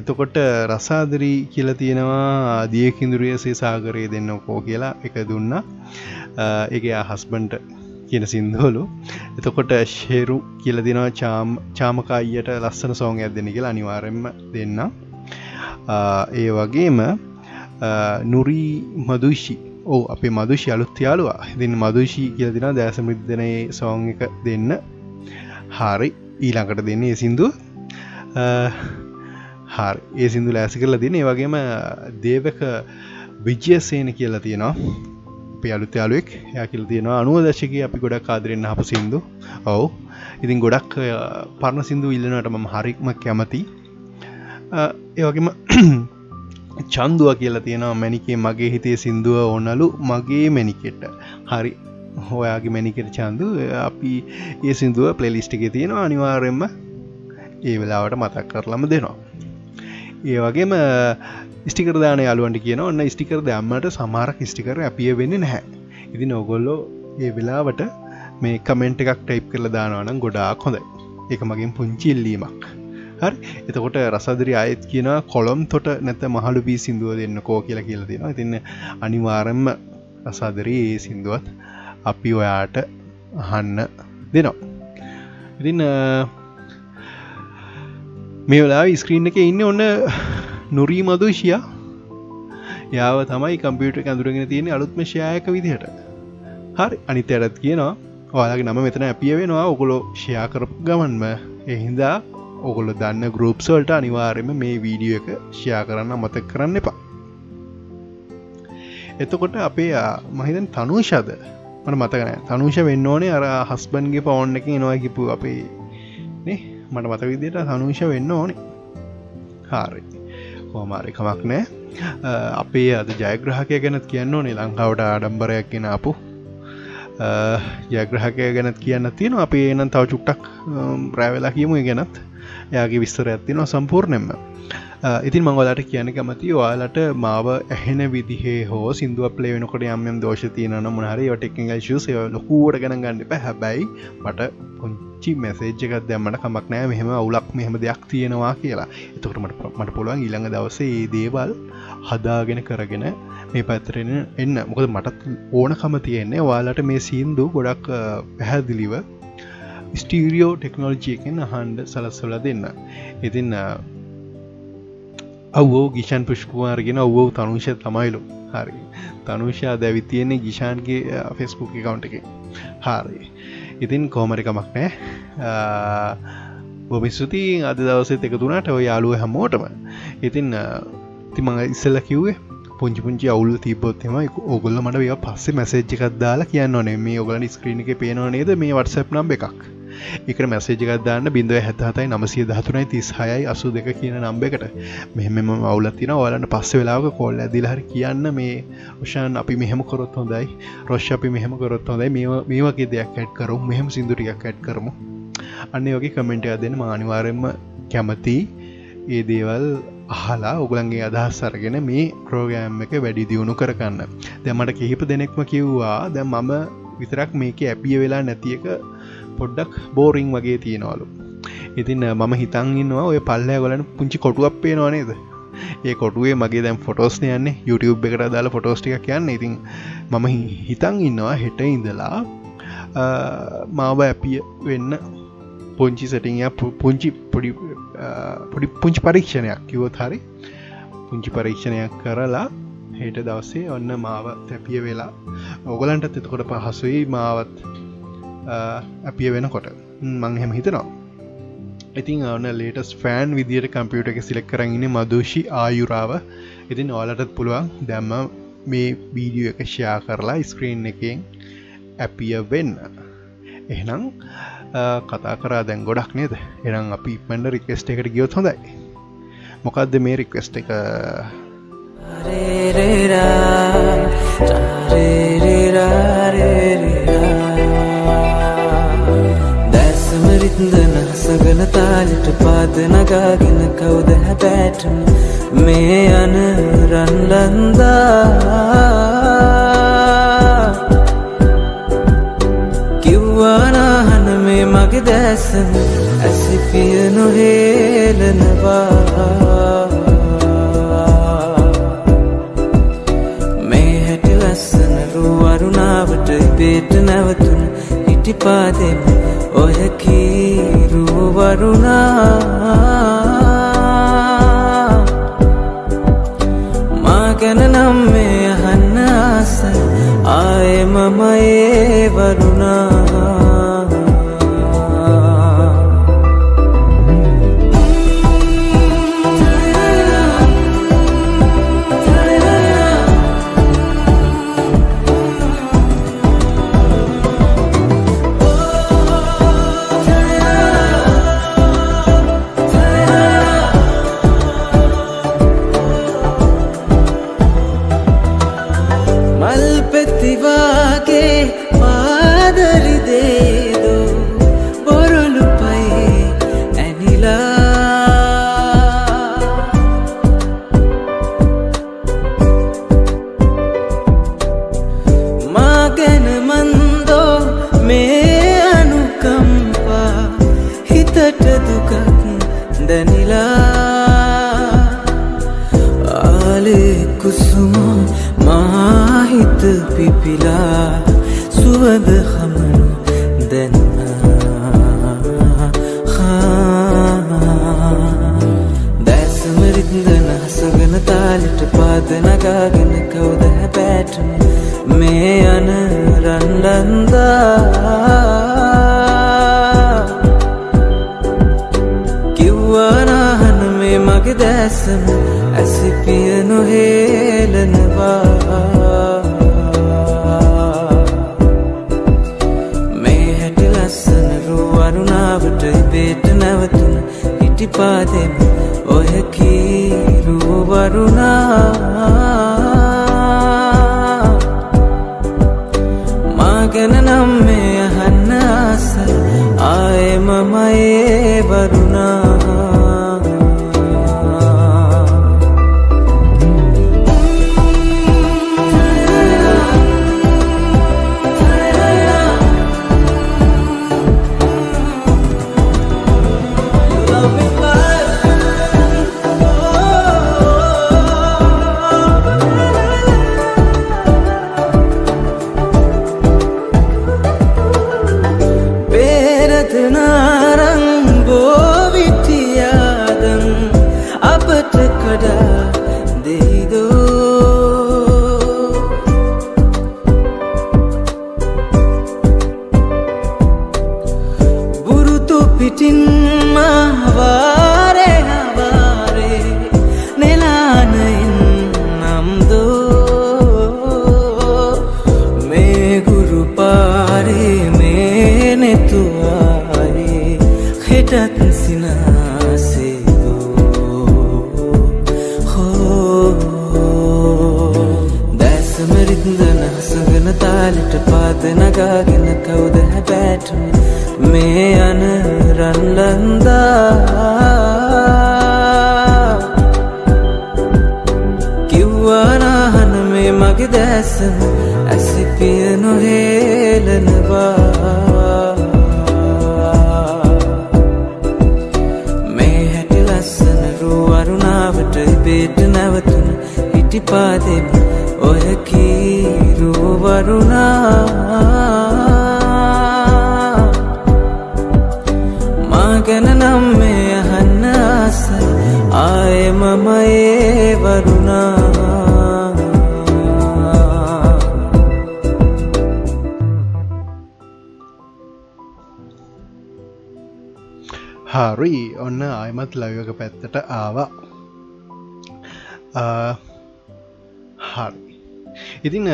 Speaker 4: එතකොට රසාදරී කියල තියෙනවා දියකින්දුරියසේ සාගරය දෙන්නකෝ කියලා එක දුන්නා. එක හස්බන්ට කියන සින්දෝලු එතකොට ශේරු කියල දෙනවා චාම් චාමකායියට ලස්සන සෝං ඇදෙන කියලා අනිවාරෙන්ම දෙන්න ඒ වගේම නුරී මදුෂි. ඕ අපේ මදුෂි අලුත් යාලුවා දෙන්න මදුෂී කියල දෙෙන දෑසමිදනයේ සෝං එක දෙන්න. හාරි ඊළඟට දෙන්නේ සිින්දුව. හරි. ඒ සිින්දු ලෑසි කරලා දින වගේම දේවක විජ්‍යසේන කියලා තියෙනවා. අපේ අලුත් යාලුවෙක් යා කියල තියෙනවා අනුව දශක අපි ගොඩක් කාදරෙන්න්න හප සිින්දු. ඔවු. ඉතින් ගොඩක් පරණ සිින්දු ඉල්ලනට මම හරික්ම කැමති ඒවගේම [clears throat] චන්දුව කියලා තියෙනවා මැනිකේ මගේ හිතේ සිින්දුව ඕනලු මගේ මැනිකෙට්ට හරි. හොයාගේ මැනිකට චන්දු. අපි ඒ සිින්දුව පලෙලිස්ටික තියෙනවා. අනිවාරෙන්ම ඒ වෙලාවට මතක් කරලම දෙනවා. ඒ වගේම ස්ටිකර දාන යාලුවන්ට කියන ඔන්න ස්ටිකර දැම්මට සමාරක් ස්ටිකර අපිය වෙන්න නැහැ. ඉති නොගොල්ලෝ ඒ වෙලාවට මේ කමෙන්ට් එකක් ටයිප් කරල දානවනම් ගොඩාක් හොඳයි. එක මගින් පුංචිල්ලීමක් හරි? එතකොට රසදරි අයත් කියන කොළොම් තොට නැත මහලු පී සිින්දුව දෙන්න කෝ කියලා කියලා දෙෙන තින්න අනිවාරෙන්ම රසාදරී ඒ සිින්දුවත් අපි ඔයාට අහන්න දෙනවා. ඉතින් මේ වෙලා ස්ක්‍රීන් එක ඉන්න ඔන්න නොරී මදුෂයා යාව තමයි කම්පියට ඇඳුරගෙන තියෙන අලුත්ම ෂයායක විදිහට. හරි අනිත ඇරත් කියනවා. ඔයාලගේ නම මෙතන ඇපිය වෙනවා. ඔකොලො ෂයා කරපු ගමන්ම. එහින්දා ඔගොල දන්න ගරුප්සල්ට අනිවාර්යම මේ වීඩියෝ එක ෂයා කරන්න මතක් කරන්න එපා. එතකොට අපේ මහිතන් තනුෂද? මට මතකන තනුෂ වෙන්න ඕනේ. අර හස්බන්ගේ පවන්් එක එනවා කිපු අපේ මට මත විදියට තනුෂ වෙන්න ඕනේ. හාරි. හෝමාරිකමක් නෑ. අපේ අද ජයග්‍රහකය ගැනත් කියන්න ඕනේ. ලංකාවට ආඩම්බරයක් ගෙන අපපු ජයග්‍රහකය ගැනත් කියන්න තියෙන අපේ එනම් තව චුට්ටක් රෑවෙලා කියමු ගැනත්. යාගේ විස්තර ඇත්තිනවා සම්පූර්ණයෙන්ම. ඉතින් මංගලට කියන කැමති ඔයාලට මාව ඇහෙන විදිහේ හෝ සිින්දුව පලේ වෙනකොට යම්යම් දෝෂ තියන මොහරි ටෙක්නිල් ශස ලොකූට ගැන ගන්න පැ හැබැයි මට පුංචි මැසේජ්ජකත් දැම්මට කමක් නෑ මෙහෙම අවුලක් මෙහෙම දෙයක් තියෙනවා කියලා. එතකට මට මට පුළුවන් ඊළඟ දවසේ ඒ දේවල් හදාගෙන කරගෙන මේ පැත්තරෙන එන්න. මොකද මටත් ඕනකම තියෙන්නේ වාලට මේ සීන්දු ගොඩක් පැහැදිලිව ස්ටීරියෝ ටෙක්නෝලජියකෙන් අහන්ඩ සලස්වල දෙන්න. ඉතින් අවෝ ගිෂන් පුෂ්කුමාර්ගෙන ඔවෝ තනුෂ තමයිලු. හරි. තනුෂා දැවි තියෙන්නේ ගිෂාන්ගේ ෆෙස්බුක් කවුන්ට එක. හරි. ඉතින් කෝමරිකමක් නෑ බොමි ස්තුති අද දවසෙත් එක තුනට ඔය යාලුව හැමෝටම. ඉතින් තිමඟ ඉස්සල්ල කිව්වේ පුංචි පුංචි අවුල් තිබොත්ම ඔගොල්ල මට ව පස්සේ මැසේජ්ජකක් දාලා කියන්න ඕනේ. මේ ඔගලන් ස්ක්‍රීණ එක පේනවා නේද? මේ වටසප් නම් එකක්. එක මැසේජකක් දාන්න බිඳුව හැත්තහතයි නමසිය දහතුනයි තිස් හයයි අසු දෙක කියන නම්බ එකට. මෙහෙම අවුලත්තින ඔලන්න පස්ස වෙලාක කොල්ල ඇදිලහර කියන්න මේ රෂාන් අපි මෙහෙම කොරොත් හොඳයි. රොෂ් අපි මෙහෙම කොරොත් හොඳයි. මේ වගේ දෙයක් ඇට් කරු මෙහෙම සිදුටියක් ඇට් කරමු. අන්න වගේ කමෙන්ටය දෙන්න. මානිවාරෙන්ම කැමති ඒ දේවල් අහලා ඔගලන්ගේ අදහස් අරගෙන මේ ප්‍රෝගෑම් එක වැඩි දියුණු කරගන්න. දැමට කිහිප දෙනෙක්ම කිව්වා දැ මම විතරක් මේක ඇපිය වෙලා නැතියක පොඩ්ඩක් බෝරිං වගේ තියෙනවලු. ඉතින් මම හිතන් ඉන්නවා ඔය පල්ලෑ ගොලන පුංචි කොටුවක් පේනවා නේද? ඒ කොටුවේ මගේ දැම් ෆොටෝස් යන්නේ. YouTube එකට දාලා ෆොටෝස්ටික කියන්න ඉතින් මම හිතන් ඉන්නවා හෙට ඉඳලා මාව ඇපිය වෙන්න පුංචි සටිය පුංචි පොඩි පොඩි පුංචි පරීක්ෂණයක් කිවොත් හරි. පුංචි පරීක්ෂණයක් කරලා හෙට දවසේ ඔන්න මාව තැපිය වෙලා ඔගලන්ටත් එතකොට පහසුයි මාවත් අපිය වෙනකොට මං හැම හිතනවා ඉතින් ඔන්න ලේටස් ෆෑන් විදියට කම්පියුට එක සිලෙක් කරන්න මදෂි ආයුරාව ඉතින් ඕලටත් පුළුවන් දැම්ම මේ වීඩියෝ එක ෂයා කරලා ස්ක්‍රීන් එකෙන් ඇපිය වෙන්න එහෙනම් කතා කරා දැන් ගොඩක් නේද එනම් අපි පෙන්ඩ රික්වෙස්ට එකට ගියොත් හොඳයි මොකක්ද මේ රික්වෙස්ට එක
Speaker 12: දැසමරිත්දන හසගන තාලිට පාද නගාගෙන කවුද හැබෑටම මේ යන රන්ලන්දා. කිව්වානාහන මේ මගේ දැසන ඇසිපිය නොහේලනවා. මේ හැටි ලස්සන රුවරුණාවට ඉබේට නැවතුන හිටිපාදෙම ඔය කීරුවරුණා මා ගැන නම් මේ අහන්න ආස. ආයෙ මම පාද
Speaker 4: ඉතින්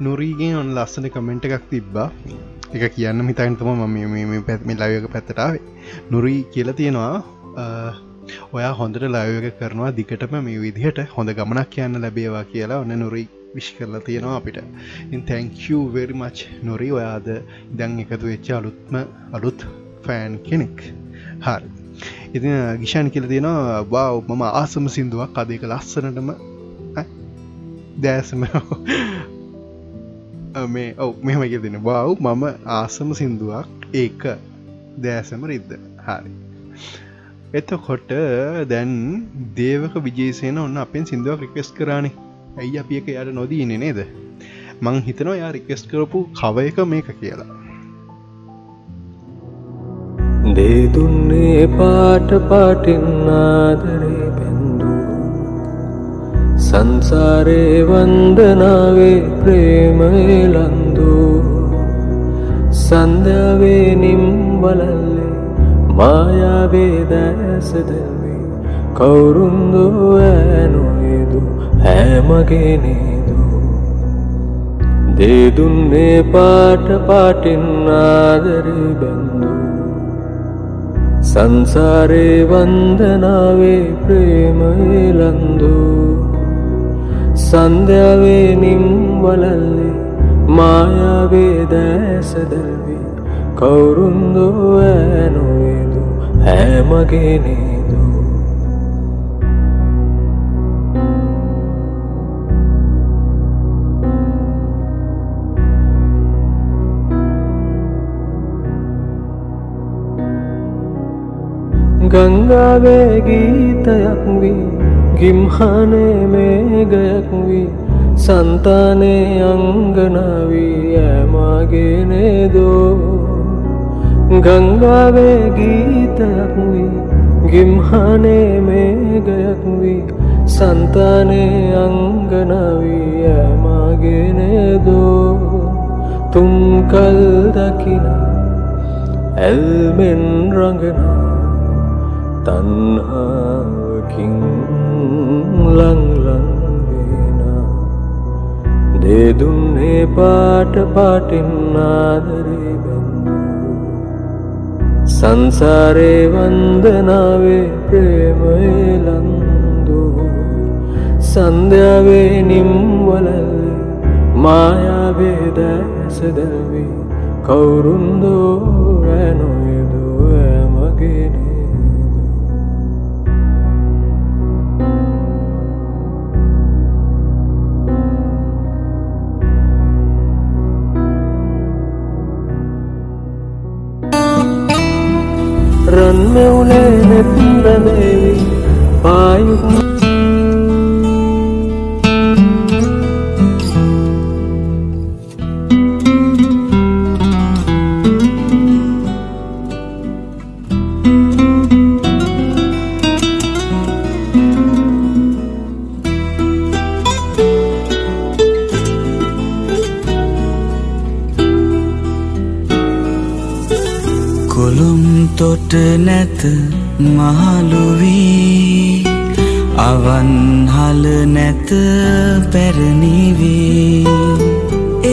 Speaker 4: නොරීගෙන් ඔන්න ලස්සන කමෙන්ට් එකක් තිබ්බා. එක කියන්න මිතන්තම මම පැත්මි ලයක පැත්තටාවේ නොරී කියල තියෙනවා ඔයා හොඳට ලයක කරනවා දිකටම මේ විදිහට. හොඳ ගමනක් කියන්න ලැබේවා කියලා ඔන්න නොරී විශ් කරලා තියෙනවා අපිට. ඉන් තැංකවරි මච් නොරී. ඔයාද ඉදං එකතු වෙච්ච අලුත්ම අලුත් ෆෑන් කෙනෙක්. හරි. ඉතින ගිෂාන් කියල තියෙනවා බව් මම ආසම සිින්දුවක් අදක ලස්සනටම දෑසම මේ ඔව මෙහම එක දෙන බව් මම ආසම සිින්දුවක් ඒක දෑසම රිද්ද. හරි. එතකොට දැන් දේවක විජේසයන ඔන්න අපෙන් සිින්දුවක් රිකෙස් කරානේ. ඇයි අපි එක යට නොදීනෙ නේද? මං හිතනවා යා රිකෙස් කරපු කව එක මේක කියලා.
Speaker 12: දේදුන්නේ පාට පාටින්නාදරේ පැන්දු සංසාරේ වන්දනාවේ ප්‍රේමලන්දු සන්ධාවේ නිම්වලල්ලේ මායාවේ දැසදැවේ කවුරුන්දු ඇනොයදු හැමගෙනේදු දේදුන්නේ පාට පාටින්නාදරේ බැන්දු. සංසාරේ වන්දනාවේ ප්‍රේමලන්දු සන්ධ්‍යාවේ නිම්වලල්ලේ මායාවේ දැසදැල්වී කවුරුන්දෝ ඇනොයදු හැමගෙනේදු. ගංගාවේ ගීතයක් වී ගිම්හනේ මේගයක් වී සන්තානේ අංගනාවී ඇමගෙනේදෝ ගංගාවේ ගීතයක් වී ගිම්හනේ මේගයක් වී සන්තානේ අංගනාවී ඇමගෙනේදෝ තුම්කල් දකිනා ඇල්මෙන් රඟනා තන්හාකින් ලංලංවෙන දෙදුන්නේ පාට පාටින්නාදරේ බැඳු. සංසාරේ වන්දනාවේ ප්‍රේමලන්දු සන්ධ්‍යාවේ නිම්වලල්ලේ මායාවේ දැසදැවී කවුරුන්දෝ ඇනොයදු ඇමගෙනේ. රන්මැවුලේ නෙත්බැමේවි පායු
Speaker 5: කොළුම් නැත මහලුවී අවන්හල නැත පැරණිවී.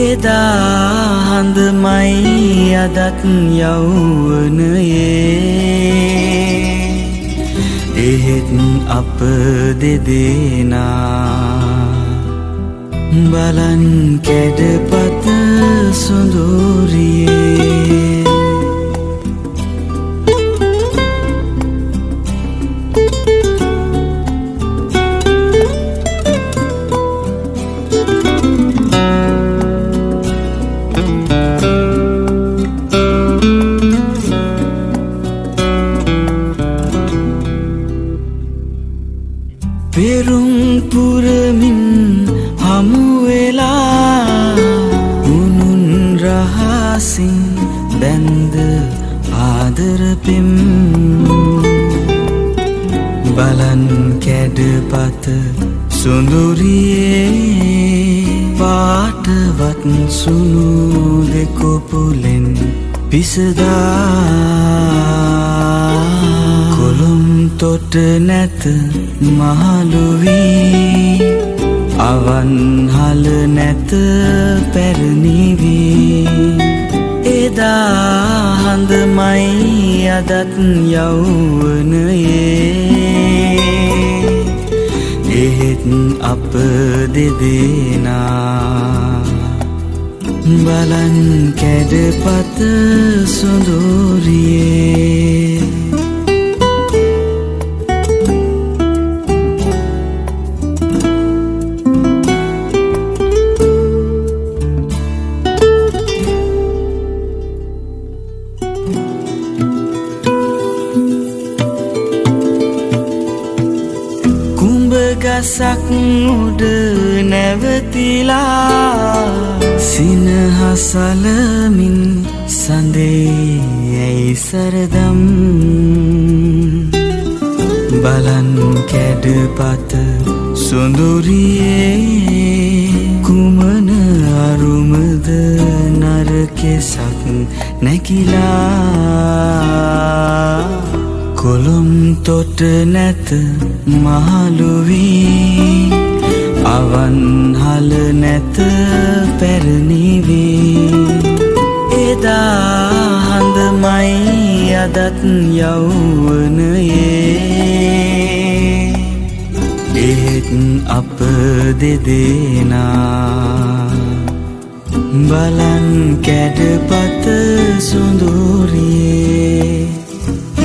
Speaker 5: එදා හඳමයි අදත් යෞවනයේ. එහෙත් අප දෙදෙනා බලන් කැඩපත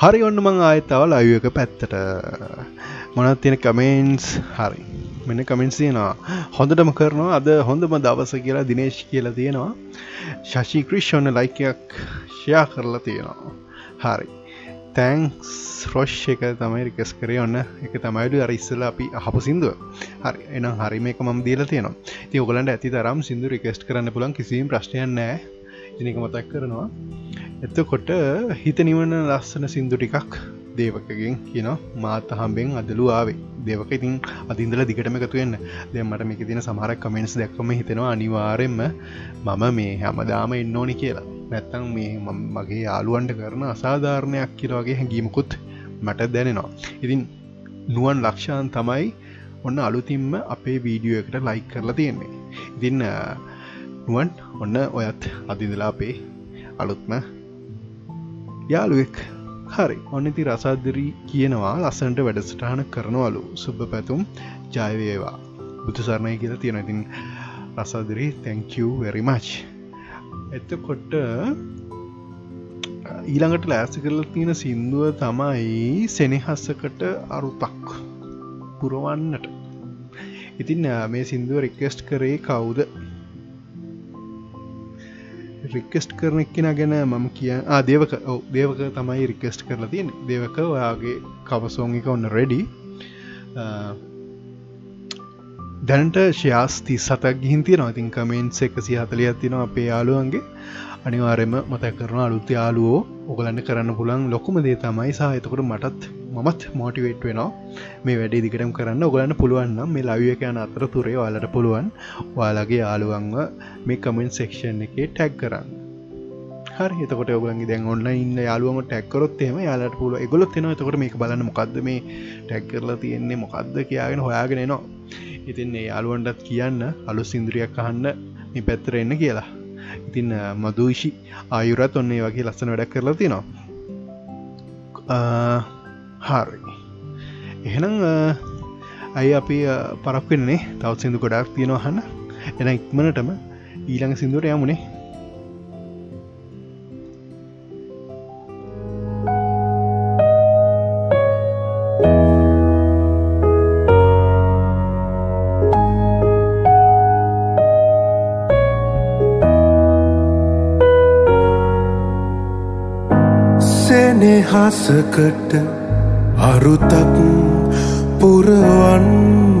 Speaker 4: හරි ඔන්න මං ආයතාව ලයිව එක පැත්තට. මොනත් තියෙන කමෙන්ස් හරි. මෙන්න කමෙන්ස් තියෙනවා. හොඳටම කරනවා. අද හොඳම දවස කියලා දිනේශ් කියලා තියෙනවා. ශශී ක්‍රිෂ් ඔන්න ලයිකයක් ෂයා කරලා තියෙනවා. හරි. තැන්ක්ස් රොෂ් එක තමයි රිකස් කරේ. ඔන්න එක තමයිඩු අර ඉස්සල අපි අහපු සිින්දුව. හරි. එනම් හරි මේක මම් දීල තියෙනවා. ති ඔගලන්ට ඇති තරම් සිින්දු රිකෙස්ට කරන්න පුලන් කිසිීම ප්‍රශ්නයන් නෑ ජනික මතක් කරනවා. එතකොට හිත නිවන ලස්සන සිින්දු ටිකක් දේවකගෙන් කියන මාත හම්බෙන් අදලු ආවේ. දෙවක ඉතින් අදින්දල දිගටම එකතුවෙන්න දෙ මට මේක තින සමහර කමෙන්ස් දැක්කම හිතෙනවා අනිවාරෙන්ම මම මේ හැමදාම එන්න ඕනි කියලා. නැත්තං මේ මගේ යාලුවන්ට කරන අසාධාරණයක් කියලවගේ හැඟීමකුත් මට දැනෙනවා. ඉතින් නුවන් ලක්ෂාන් තමයි ඔන්න අලුතින්ම අපේ වීඩියෝ එකට ලයික් කරලා තියෙන්නේ. ඉතින් නුවන් ඔන්න ඔයත් අදිදලා අපේ අලුත්ම යාළුවෙක්. හරි. ඔන්නති රසාදරී කියනවා ලස්සන්ට වැඩසටහන කරනවලු. සුබ පැතුම්. ජයවේවා බුදු සරණය කියලා තියෙන ඉතින් රසාදරී තැංකූ වෙරිමච් එතකොට ඊළඟට ලෑසි කරල තියෙන සින්දුව තමයි සෙනෙහස්සකට අරුතක් පුරවන්නට. ඉතින් මේ සින්දුව රික්වෙස්ට් කරේ කවුද? රික්කෙස්ට් කරන එක්කෙන ගැන මම කිය දේවක දේවක තමයි රික්කෙස්ට් කරලා තියෙන දේවක ඔයාගේ කවසෝංගික ඔන්න රෙඩි දැනට ශයාස් ති සතක් ගිහින් තියෙන ඉතින් කමෙන්ට් එකසි හතලියත් තින අපේ යාළුවන්ගේ. අනිවාරෙම මත කරන අලුත් යාලුවෝ ඔගලන්න කරන්න පුළන් ලොකුම දේ තමයි. සහ එතකොට මටත් මමත් මෝටිවේට් වෙනවා. මේ වැඩේ දිගටම කරන්න. ඔගලන්න පුළුවන්නම් මේ ලවිය යන අතර තුරේ වාලට පුළුවන් වාලගේ යාළුවන්ව මේ කමෙන්ට් සෙක්ෂන් එකේ ටැක් කරන්න. හරි එතකොට ඔගලන්ගේ දැන් ඔන්න ඉන්න යාලුවම ටැක්කරොත් එම යාලට පුළුව එගොලොත් එෙන එතකොට මේක බලන්න මොකක්ද මේ ටැක් කරලා තියෙන්නේ මොකක්ද කියාගෙන හොයාගෙන නවා ඉතින් ඒ යාලුවන්ටත් කියන්න අලු සිින්දුරියක් අහන්න මේ පැත්තර එන්න කියලා. ඉතින් මදූෂි ආයුරත් ඔන්නේ වගේ ලස්සන වැඩක් කරලා තිනවා හාරි. එහෙනම් ඇයි අපි පරක්වෙන්නේ තවත් සිදු ගොඩක් තියෙනවාහන්න එන ඉක්මනටම ඊළඟ සිදුවට යමුණේ
Speaker 9: හසකට අරුතක් පුරවන්නට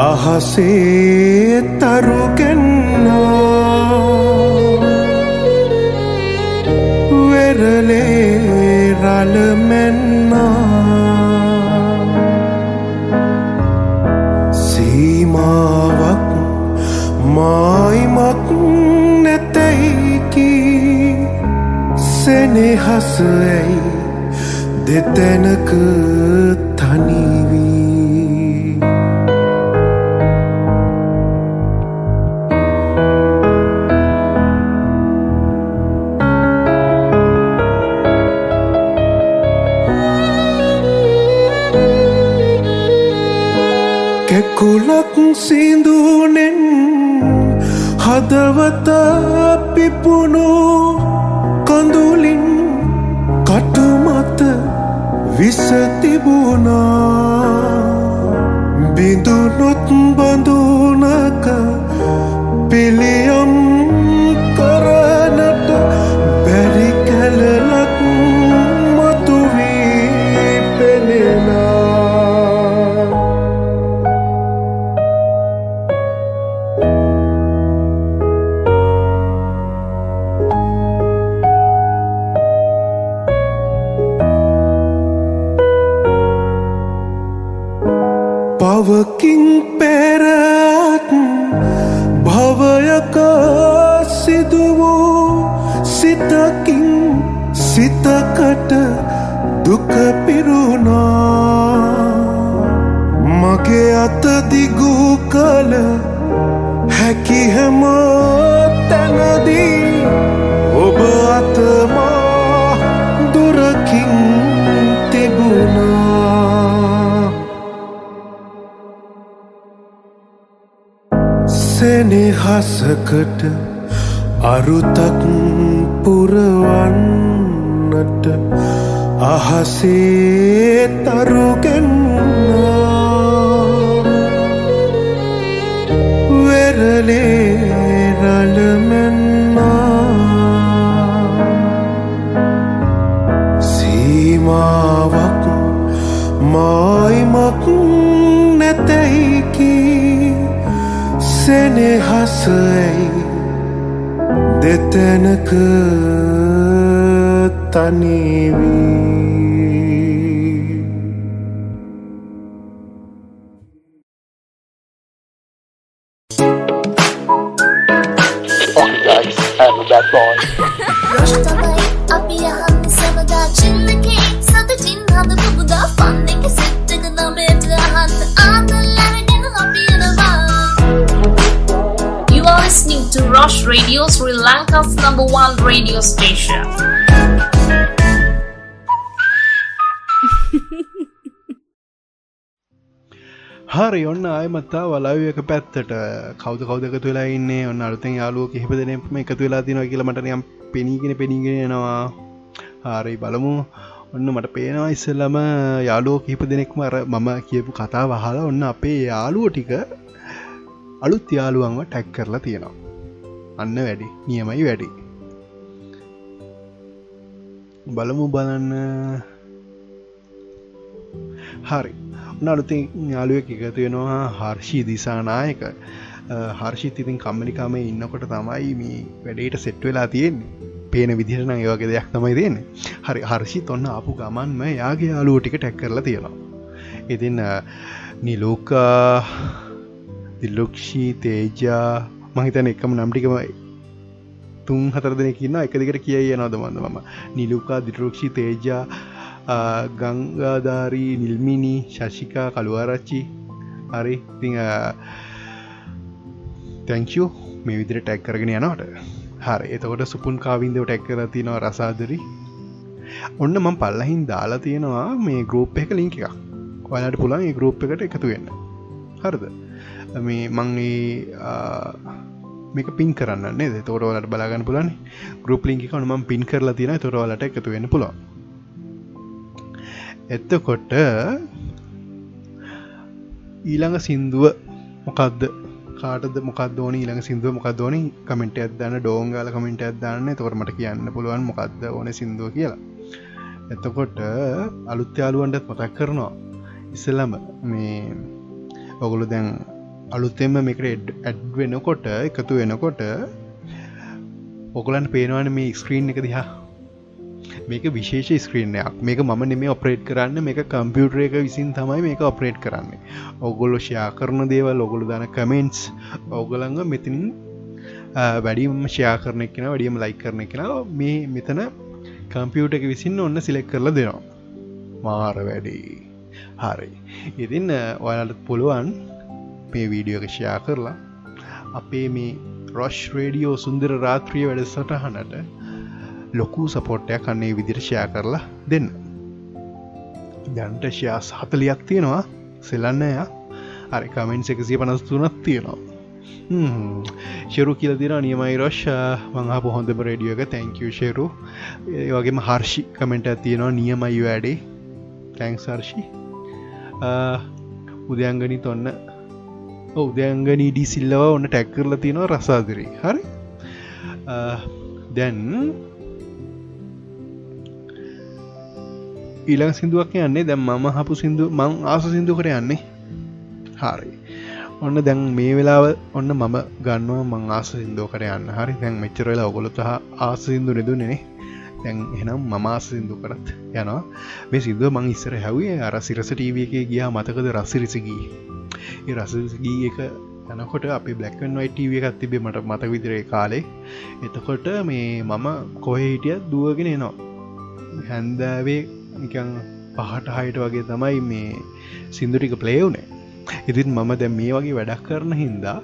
Speaker 9: අහසේ තරුගෙන්නා වෙරලේ රලමෙන්නා සීමාවක් මායිමක් නැතැයිකි සෙනෙහසඇයි දෙතැනක තනිවී. කැකුලක් සිින්දුනෙන් හදවත පිපුුණු විසතිබුණා බිඳුනොත් බඳුනක පිළියම් සිතකින් සිතකට දුක පිරුණා. මගේ අතදිගු කල හැකි හැම තැනදී ඔබ අතමා දුරකින් තිබුණා සෙනෙහසකට අරුතක් පුරවන්නට අහසේ තරුගෙන්නා වෙරලේ රලමෙන්නා සීමාවක් මායිමක් නැතැයිකි සෙනෙහසයි දෙතැනක තනිවී
Speaker 3: one radio station.
Speaker 4: හරි ඔන්න අයමත්තා වලව එක පැත්තට. කවද කවදක තුලා ඉන්න? ඔන්න අලුතෙන් යාලුව කිහිප දෙනෙම එකතු වෙලා තිනව කියලා මටනයම් පෙනීගෙන පෙනීගෙනවා හරි බලමු. ඔන්න මට පේනවා ඉස්සල්ලම යාලුවෝ කිහිප දෙනෙක්ම අර මම කියපු කතා වහලා ඔන්න අපේ යාලුව ටික අලුත් යාළුවන්ව ටැක් කරලා තියෙනවා. අන්න වැඩි නියමයි වැඩි. බලමු බලන්න. හරි. නඩුතින් යාලුවෙක් එකතු වෙනවා හර්ෂී දිසානායක. හර්ෂිත් ඉතින් කම්මනිකාම ඉන්නකොට තමයි මේ වැඩේට සෙට් වෙලා තියෙන්නේ. පේන විදිහටන ඒවගේ දෙයක් තමයි දෙන්න හරි හර්ෂි ඔන්න අපපු ගමන්ම යාගේ යාලුව ටික ටැක් කරලා තියෙනවා. ඉතින් නිලෝකා දිල්ලොක්ෂී තේජා මහිතන එකම නම්ටිකමයි තුන් හතර දෙනෙකින්න එක දිකට කියයි යනවද මන්ද? මම නිලුකා දිටරක්ෂි තේජා ගංගාධාරී නිල්මිනි ශශිකා කළුවාරච්චි හරි. ති තැංකෝ මේ විදිර ටැක් කරගෙන යනවට. හරි. එතකොට සුපුන් කාවින්දව ටැක් කර තියෙනවා රසාදරි. ඔන්න මං පල්ලහින් දාලා තියෙනවා මේ ගරෝප් එක ලිංක එකක්. ඔයාලට පුළන් ඒ ගරෝප් එකට එකතු වෙන්න. හරිද? මේ මංගේ මේක පින් කරන්න නේ තෝරවලට බලාගන්න පුලන් ගරුප් ලින්කි කනුම පින් කරලා තියෙන තොරවලට එකතු වෙන පුළුවන්. එත්තකොට ඊළඟ සින්දුව මොකක්ද කාටද මොකක්ද ඕන? ඊළඟ සිින්දුව මොකක්ද ඕනි? කමෙන්ට ඇදන්න ඩෝංගල කමෙන්ට ඇදන්න තොර මට කියන්න පුළුවන් මොකක්ද ඕන සිින්දුව කියලා. එතකොට අලුත් යාලුවන්ටත් මතක් කරනවා. ඉස්සල්ලම මේ ඔගුලු දැන් අලුත්තෙම මේකට ඇඩ් වෙනකොට එකතු වෙනකොට ඔගලන් පේනවන මේ ස්ක්‍රීන් එක දිහා. මේක විශේෂ ස්ක්‍රීනයක් මේක මම නෙමේ ඔපරේට් කරන්න. මේක කම්පියුටර එක විසින් තමයි මේක ඔපරේට් කරන්න. ඔගොල්ලො ෂයා කරන දේවල් ඔගොලු දන කමෙන්ට්ස් ඔගලඟ මෙතිනින් වැඩියම ෂයා කරන කෙන වැඩියම ලයි කරන කෙන මේ මෙතන කම්පියුට එක විසින්න ඔන්න සිලෙක් කරලා දෙනවා. මාර වැඩි. හරි. ඉතින් ඔයාලට පුළුවන් මේ වීඩියෝ ෂයා කරලා අපේ මේ රොෂ් රේඩියෝ සුන්දර රාත්‍රිය වැඩ සටහනට ලොකු සපෝට්ටයක් කන්නේ විදිරෂයා කරලා දෙන්න. දැන්ට ෂයා සහතලියක් තියෙනවා. සෙලන්නය අරි කමෙන්ට් එකසිය පනස්තුනත් තියෙනවා. ශරු කියල දින නියමයි රෝෂ් මංහා පොහොඳම රඩියෝ එක. තැංකව ශරු ඒ වගේම හර්ෂි කමෙන්ට තියෙනවා නියමයි වැඩේ. තැංක් සර්ෂි උදයංගනි තොන්න උදයංගනී ඩි සිල්ලව ඔන්න ටැක්කරල තියෙනවා රසාදරී. හරි? දැන් ඊළඟ සිින්දුවක් යන්නේ දැම් මම හපු සිින්දු මං ආස සිින්දු කර යන්නේ. හරි. ඔන්න දැන් මේ වෙලාව ඔන්න මම ගන්නවා මං ආස සිින්දෝ කර යන්න. හරි? දැන් මෙච්චරලා ඔගොලොත් ආස සිින්දු නෙදුනෙනේ දැන් එනම් මම ආස සිින්දු කරත් යනවා. මේ සිින්දුව මං ඉස්සර හැවේ අර සිරස ටීව එක ගියා මතකද රස්සිරිසගී ඒ රසගී එක යනකොට අපි බ්ලක්න් වයිටව එකත් තිබේ මට මත විදිරේ කාලේ. එතකොට මේ මම කොහ හිටිය දුවගෙන එනවා. හැන්දෑවේ නිකං පහට හයට වගේ තමයි මේ සිින්දුටික ප්ලේවුනේ ඉතින් මම දැ මේ වගේ වැඩක් කරන හින්දා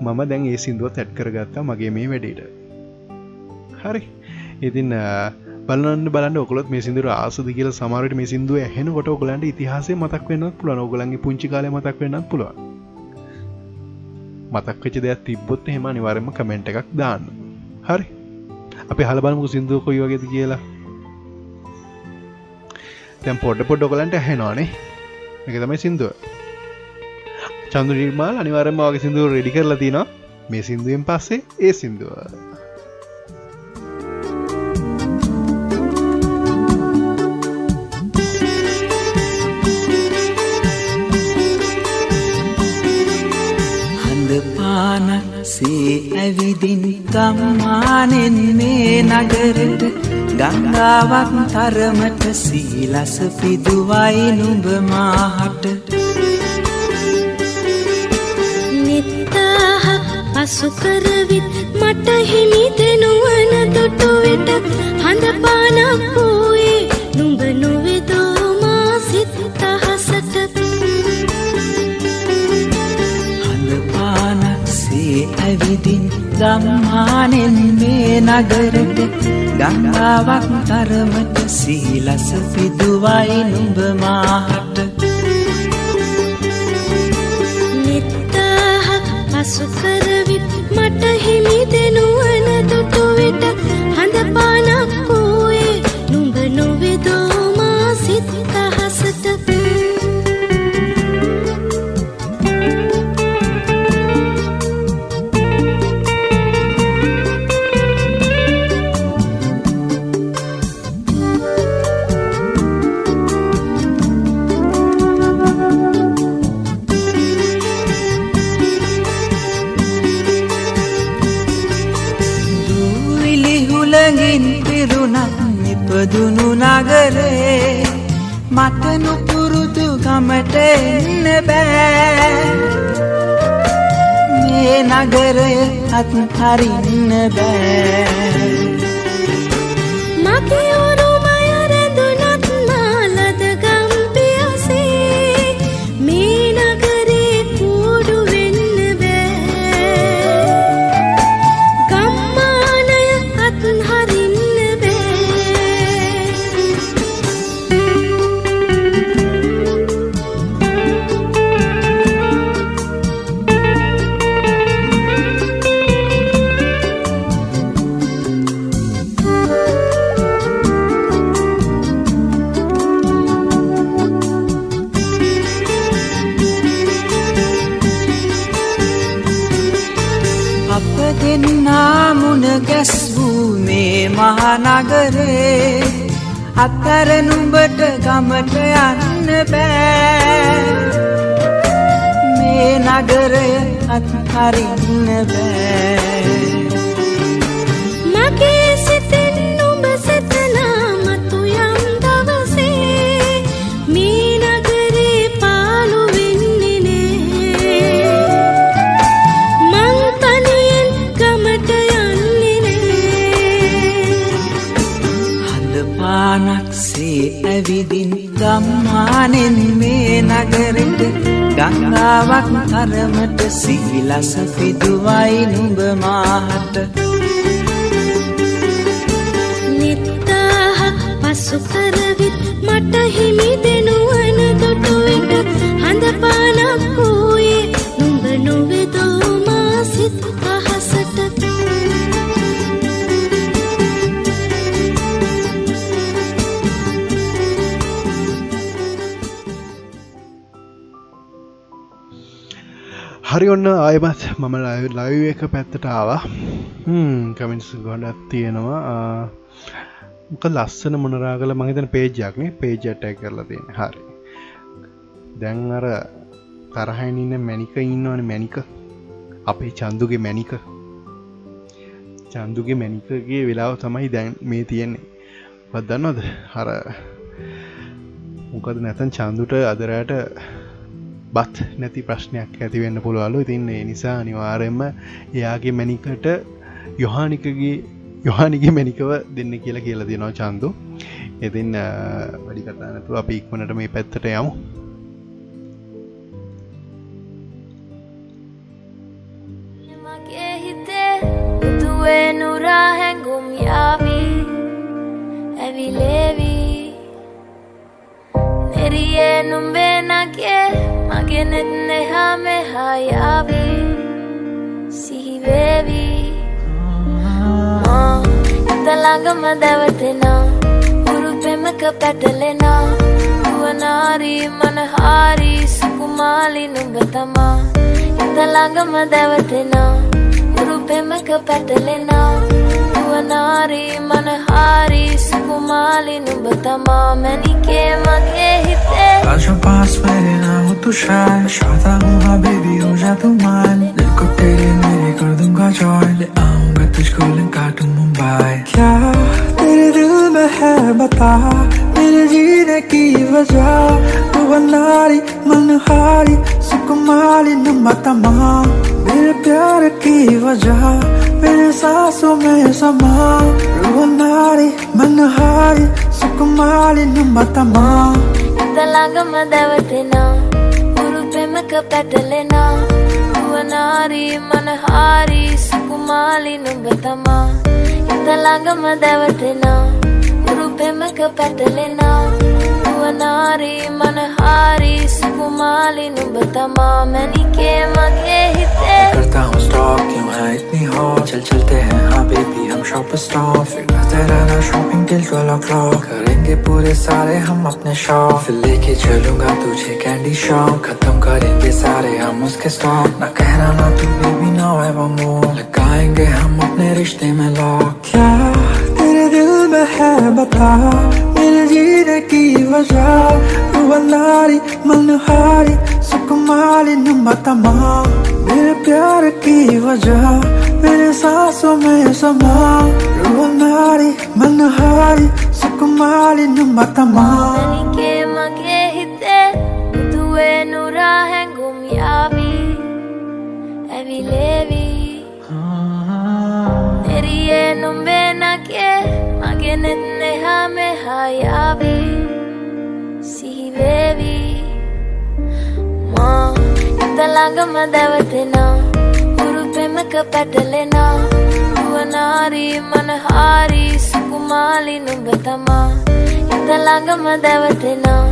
Speaker 4: මම දැන් ඒ සිින්දුව තැට් කරගත්තා මගේ මේ වැඩට. හරි. ඉතින් බලන්න බලන්න ඔකොත් මේ සිදුර ආසද කියල සමරට මේ සිදුව හැන කොට ඔගලන්ට ඉතිහාස මතක් වෙන්නත් පුළන ඔගලන්ගේ පුංචි කාල මතක් වෙන්නත් පුළුවන්. මතක්වෙච දෙයක් තිබ්බොත් එහෙම නිවරම කමෙන්ට් එකක් දාන්න. හරි. අපි හලබලමු සිින්දුව කොයි වගේද කියලා. තැම් පොඩ්ඩ පොඩ් ඔකලන්ට හැනවානේ එක තමයි සිින්දුව. චන්දු නිර්මාල් අනිවාරම වගේ සිින්දුව රෙඩි කරලා තිනවා. මේ සිින්දුවෙන් පස්සේ ඒ සිින්දුව.
Speaker 12: සේ ඇවිදින් ගම්මානෙන් මේ නගරට ගංගාවක් තරමට සීලස පිදුවයි නුඹ මාහට.
Speaker 13: නිත්තාහක් පසුකරවිත් මට හිමි දෙනුවන දොටු වෙට හඳ පානක්
Speaker 12: ඇවිදින් ගම්මානෙන් මේ නගරට ගංගාවක් තරමට සීලස පිදුවයි නුඹ මාහට.
Speaker 13: නිත්තාහක් පසුකරවිත් මට හිමි දෙනුවන
Speaker 12: නගරේ මට නුපුරුදු ගමට එන්න බෑ. මේ නගරය අත් හරින්න බෑ.
Speaker 13: මගේ
Speaker 12: ගමට යන්න බෑ. මේ නගරය අත්හරින්න ගම්මානෙන් මේ නගරෙට ගංගාවක් තරමට සිවිලස පිදුවයි නුඹ මාහට.
Speaker 13: නිත්තාහක් පසු කරවිත් මට හිමි
Speaker 4: හරි ඔන්න අයමත් මම ලයිව එක පැත්තට ආවා. කමින්ස් ගොඩත් තියෙනවා. මොක ලස්සන මොනරාගල මහිතන පේජයක්නේ පේජට්ටයි කරලා තියෙන හරි. දැන් අර තරහයිනන්න මැනික ඉන්නවන මැනික අපේ චන්දුගේ මැනික චන්දුගේ මැනිකගේ වෙලාව තමයි දැන් මේ තියෙන්නේ. පදන්නොද හර මොකද නැතන් චන්දුට අදරයට බත් නැති ප්‍රශ්නයක් ඇතිවෙන්න පුළුවලු ඉතින්නේ නිසා අනිවාරෙන්ම එයාගේ මැනිකට යොහානිකගේ යොහානිගේ මැනිකව දෙන්න කියලා කියලා දෙනවා චන්දු. ඉතින් වැඩි කතානතු අප ඉක්මනට මේ පැත්තට යමු.
Speaker 2: මගේ හිතේ උතුවේ නුරා හැඟුම් යාවී ඇවිලේවී. නෙරියේ නුම්බේ නගේ මගේ නෙත් neහා මෙහා යාවී සිහිවේවී මා හිත ළඟම දැවටෙනා උරු පෙමක පැටලෙනා නුවනාරී මනහාරී සුකුමාලි නුඹ තමා හිත ළඟම දැවටෙනා උරු පෙමක පැටලෙනා නුවනාරී මනහාරී සුකුමාලි නුඹ තමා මැනිකේ මගේ හිතේ
Speaker 14: आज पास मेरे ना हो तू शायद चाहता हूँ हाँ बेबी हो जा तू मान। दिल को तेरे मेरे कर दूँगा जॉय ले आऊँगा तुझको लंका टू मुंबई। क्या तेरे दिल में है बता? मेरे जीने की वजह। तू बनारी मनहारी, सुकुमारी नम्बा तमाम। मेरे प्यार की वजह, मेरे सांसों में समा। रुवनारी मनहारी, सुकुमारी नम्बा तमाम।
Speaker 2: හිත ළඟම දැවටෙනා. උරු පෙමක පැටලෙනා. නුවනාරී මනහාරී සුකුමාලි නුඹ තමා. හිත ළඟම දැවටෙනා. උරු පෙමක පැටලෙනා. नारी मन हारी सुकुमाली बतमा मैंने के मगे हिते
Speaker 14: करता हूँ स्टॉप क्यों है इतनी हो चल चलते हैं हाँ बेबी हम शॉप स्टॉप फिर करते रहना शॉपिंग टिल ट्वेल्व क्लॉक करेंगे पूरे सारे हम अपने शॉप फिर लेके चलूँगा तुझे कैंडी शॉप खत्म करेंगे सारे हम उसके स्टॉप ना कहना ना तू बेबी ना वो लगाएँगे हम अपने रिश्ते में लॉक क्या दिल में है बता मेरे जीने की वजह वनारी मनहारी सुकुमारी नुमतमा मेरे प्यार की वजह मेरे सांसों में समा रुवनारी मनहारी सुकुमारी नुमतमा के
Speaker 2: मगे हिते तुए नूरा है गुमियाबी एवी लेवी तेरी ये नुम्बे ना के නෙත් neහා මෙහා යාවී. සිහිවේවී. මා හිත ළඟම දැවටෙනා උරු පෙමක පැටලෙනා. නුවනාරී මනහාරී සුකුමාලි නුඹ තමා. හිත ළඟම දැවටෙනා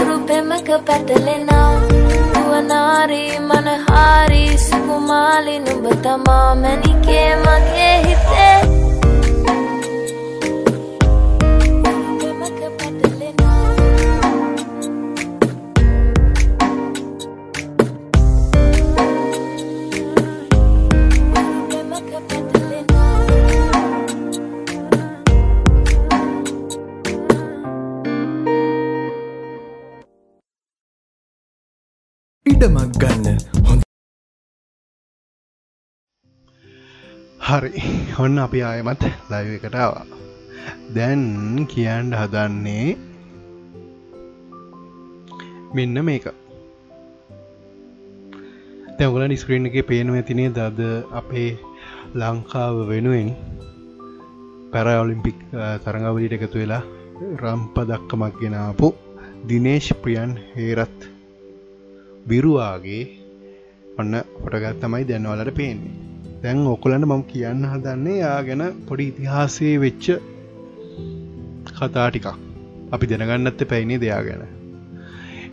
Speaker 2: උරු පෙමක පැටලෙනා. නුවනාරී මනහාරී සුකුමාලි නුඹ තමා. මැනිකේ මගේ හිතේ
Speaker 15: ඉඩමක් ගන්න. හොඳ
Speaker 4: හරි. ඔන්න අපි ආයමත් ලයිව එකටාවා දැන් කියන්ඩ හදන්නේ මෙන්න මේක. තැවල නිස්ක්‍රීන් එක පේනුව ඇතිනේ දද අපේ ලංකාව වෙනුවෙන් පැරඔලිම්පික් තරඟවලට එකතු වෙලා රම්ප දක්කමක් ගෙනාපු දිනේශ් ප්‍රියන් හේරත් විරුවාගේ ඔන්න පොටගත් තමයි දැන්නවලට පේන්නේ. දැන් ඔකුලන්න මම කියන්න හදන්නේ යා ගැන පොඩි ඉතිහාසය වෙච්ච කතා ටිකක්. අපි දැනගන්නත්ත පැයිනේ දෙයා ගැන.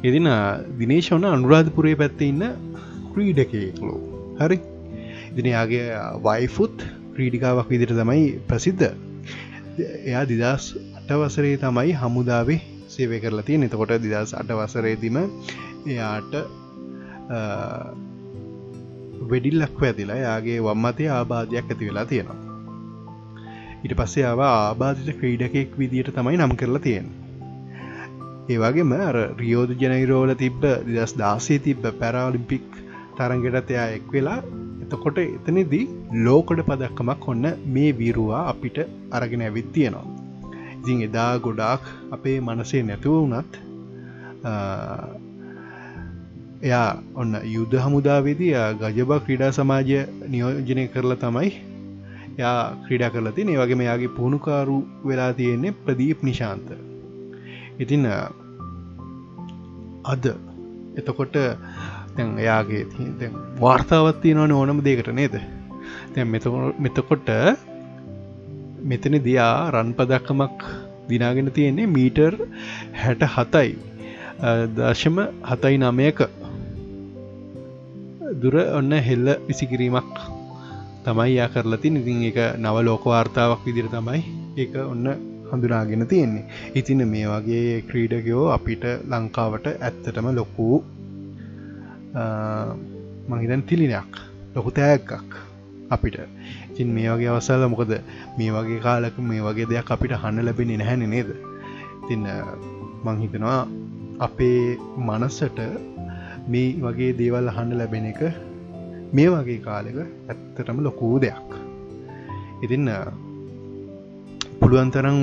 Speaker 4: එදින දිනේශවන අනුරාධපුරේ පැත්ත ඉන්න ක්‍රීඩකයෙක්ලෝ හරි. ඉදිනයාගේ වයිෆුත් ක්‍රීඩිකාවක් විදිර තමයි ප්‍රසිද්ධ. එයා දිදස් අටවසරේ තමයි හමුදාවේ සේවය කරලා තිය එතකොට දිදස් අටවසරේදිම එයාට වෙඩිල්ලක්ව ඇතිලා යාගේ වම්මතය ආබාධයක් ඇති වෙලා තියෙනවා. ඊට පස්සේ ආව ආබාධිත ක්‍රීඩකෙක් විදියට තමයි නම් කරලා තියෙන ඒවාගේම අර රියෝධ ජනයිරෝල තිබ්බ දිදස් දාසේ තිබ්බ පැරාලිම්පික් තරගෙටත් එයා එක් වෙලා. එතකොට එතනදී ලෝකොඩ පදක්කමක් ඔන්න මේ වීරුවා අපිට අරගෙන ඇවිත් තියෙනවා. ඉතින් එදා ගොඩාක් අපේ මනසේ නැතුව වනත් එයා ඔන්න යුද්ධ හමුදාවේදී ගජබා ක්‍රීඩා සමාජය නියෝජනය කරලා තමයි යා ක්‍රීඩා කරලා තින වගේ මෙයාගේ පුහුණුකාරු වෙලා තියෙන්නේ ප්‍රදීප් නිශාන්ත. ඉතින් අද එතකොට තැන් එයාගේ වාර්තාවත්තිය නොන ඕනම දෙකට නේද? තැ මෙතකොට මෙතන දයා රන්පදක්කමක් දිනාගෙන තියෙන්නේ මීටර් හැට හතයි දශම හතයි නමයක. දුර ඔන්න හෙල්ල විසිකිරීමක් තමයි යා කරලති ඉතින් එක නව ලෝක වාර්තාවක් විදිර තමයි ඒක ඔන්න හඳුනාගෙන තියෙන්නේ. ඉතින මේ වගේ ක්‍රීඩකයෝ අපිට ලංකාවට ඇත්තටම ලොකූ මහිතන් තිලිනයක් ලොකු තෑක්කක් අපිට. ඉතින් මේ වගේ අවසාල මොකද? මේ වගේ කාලක මේ වගේ දෙයක් අපිට හන්න ලැබෙන නැහැන නේද? තින්න මංහිතනවා අපේ මනස්සට මේ වගේ දේවල් අහන්න ලැබෙන එක මේ වගේ කාලෙක ඇත්තටම ලොකූ දෙයක්. ඉතින්න පුළුවන්තරම්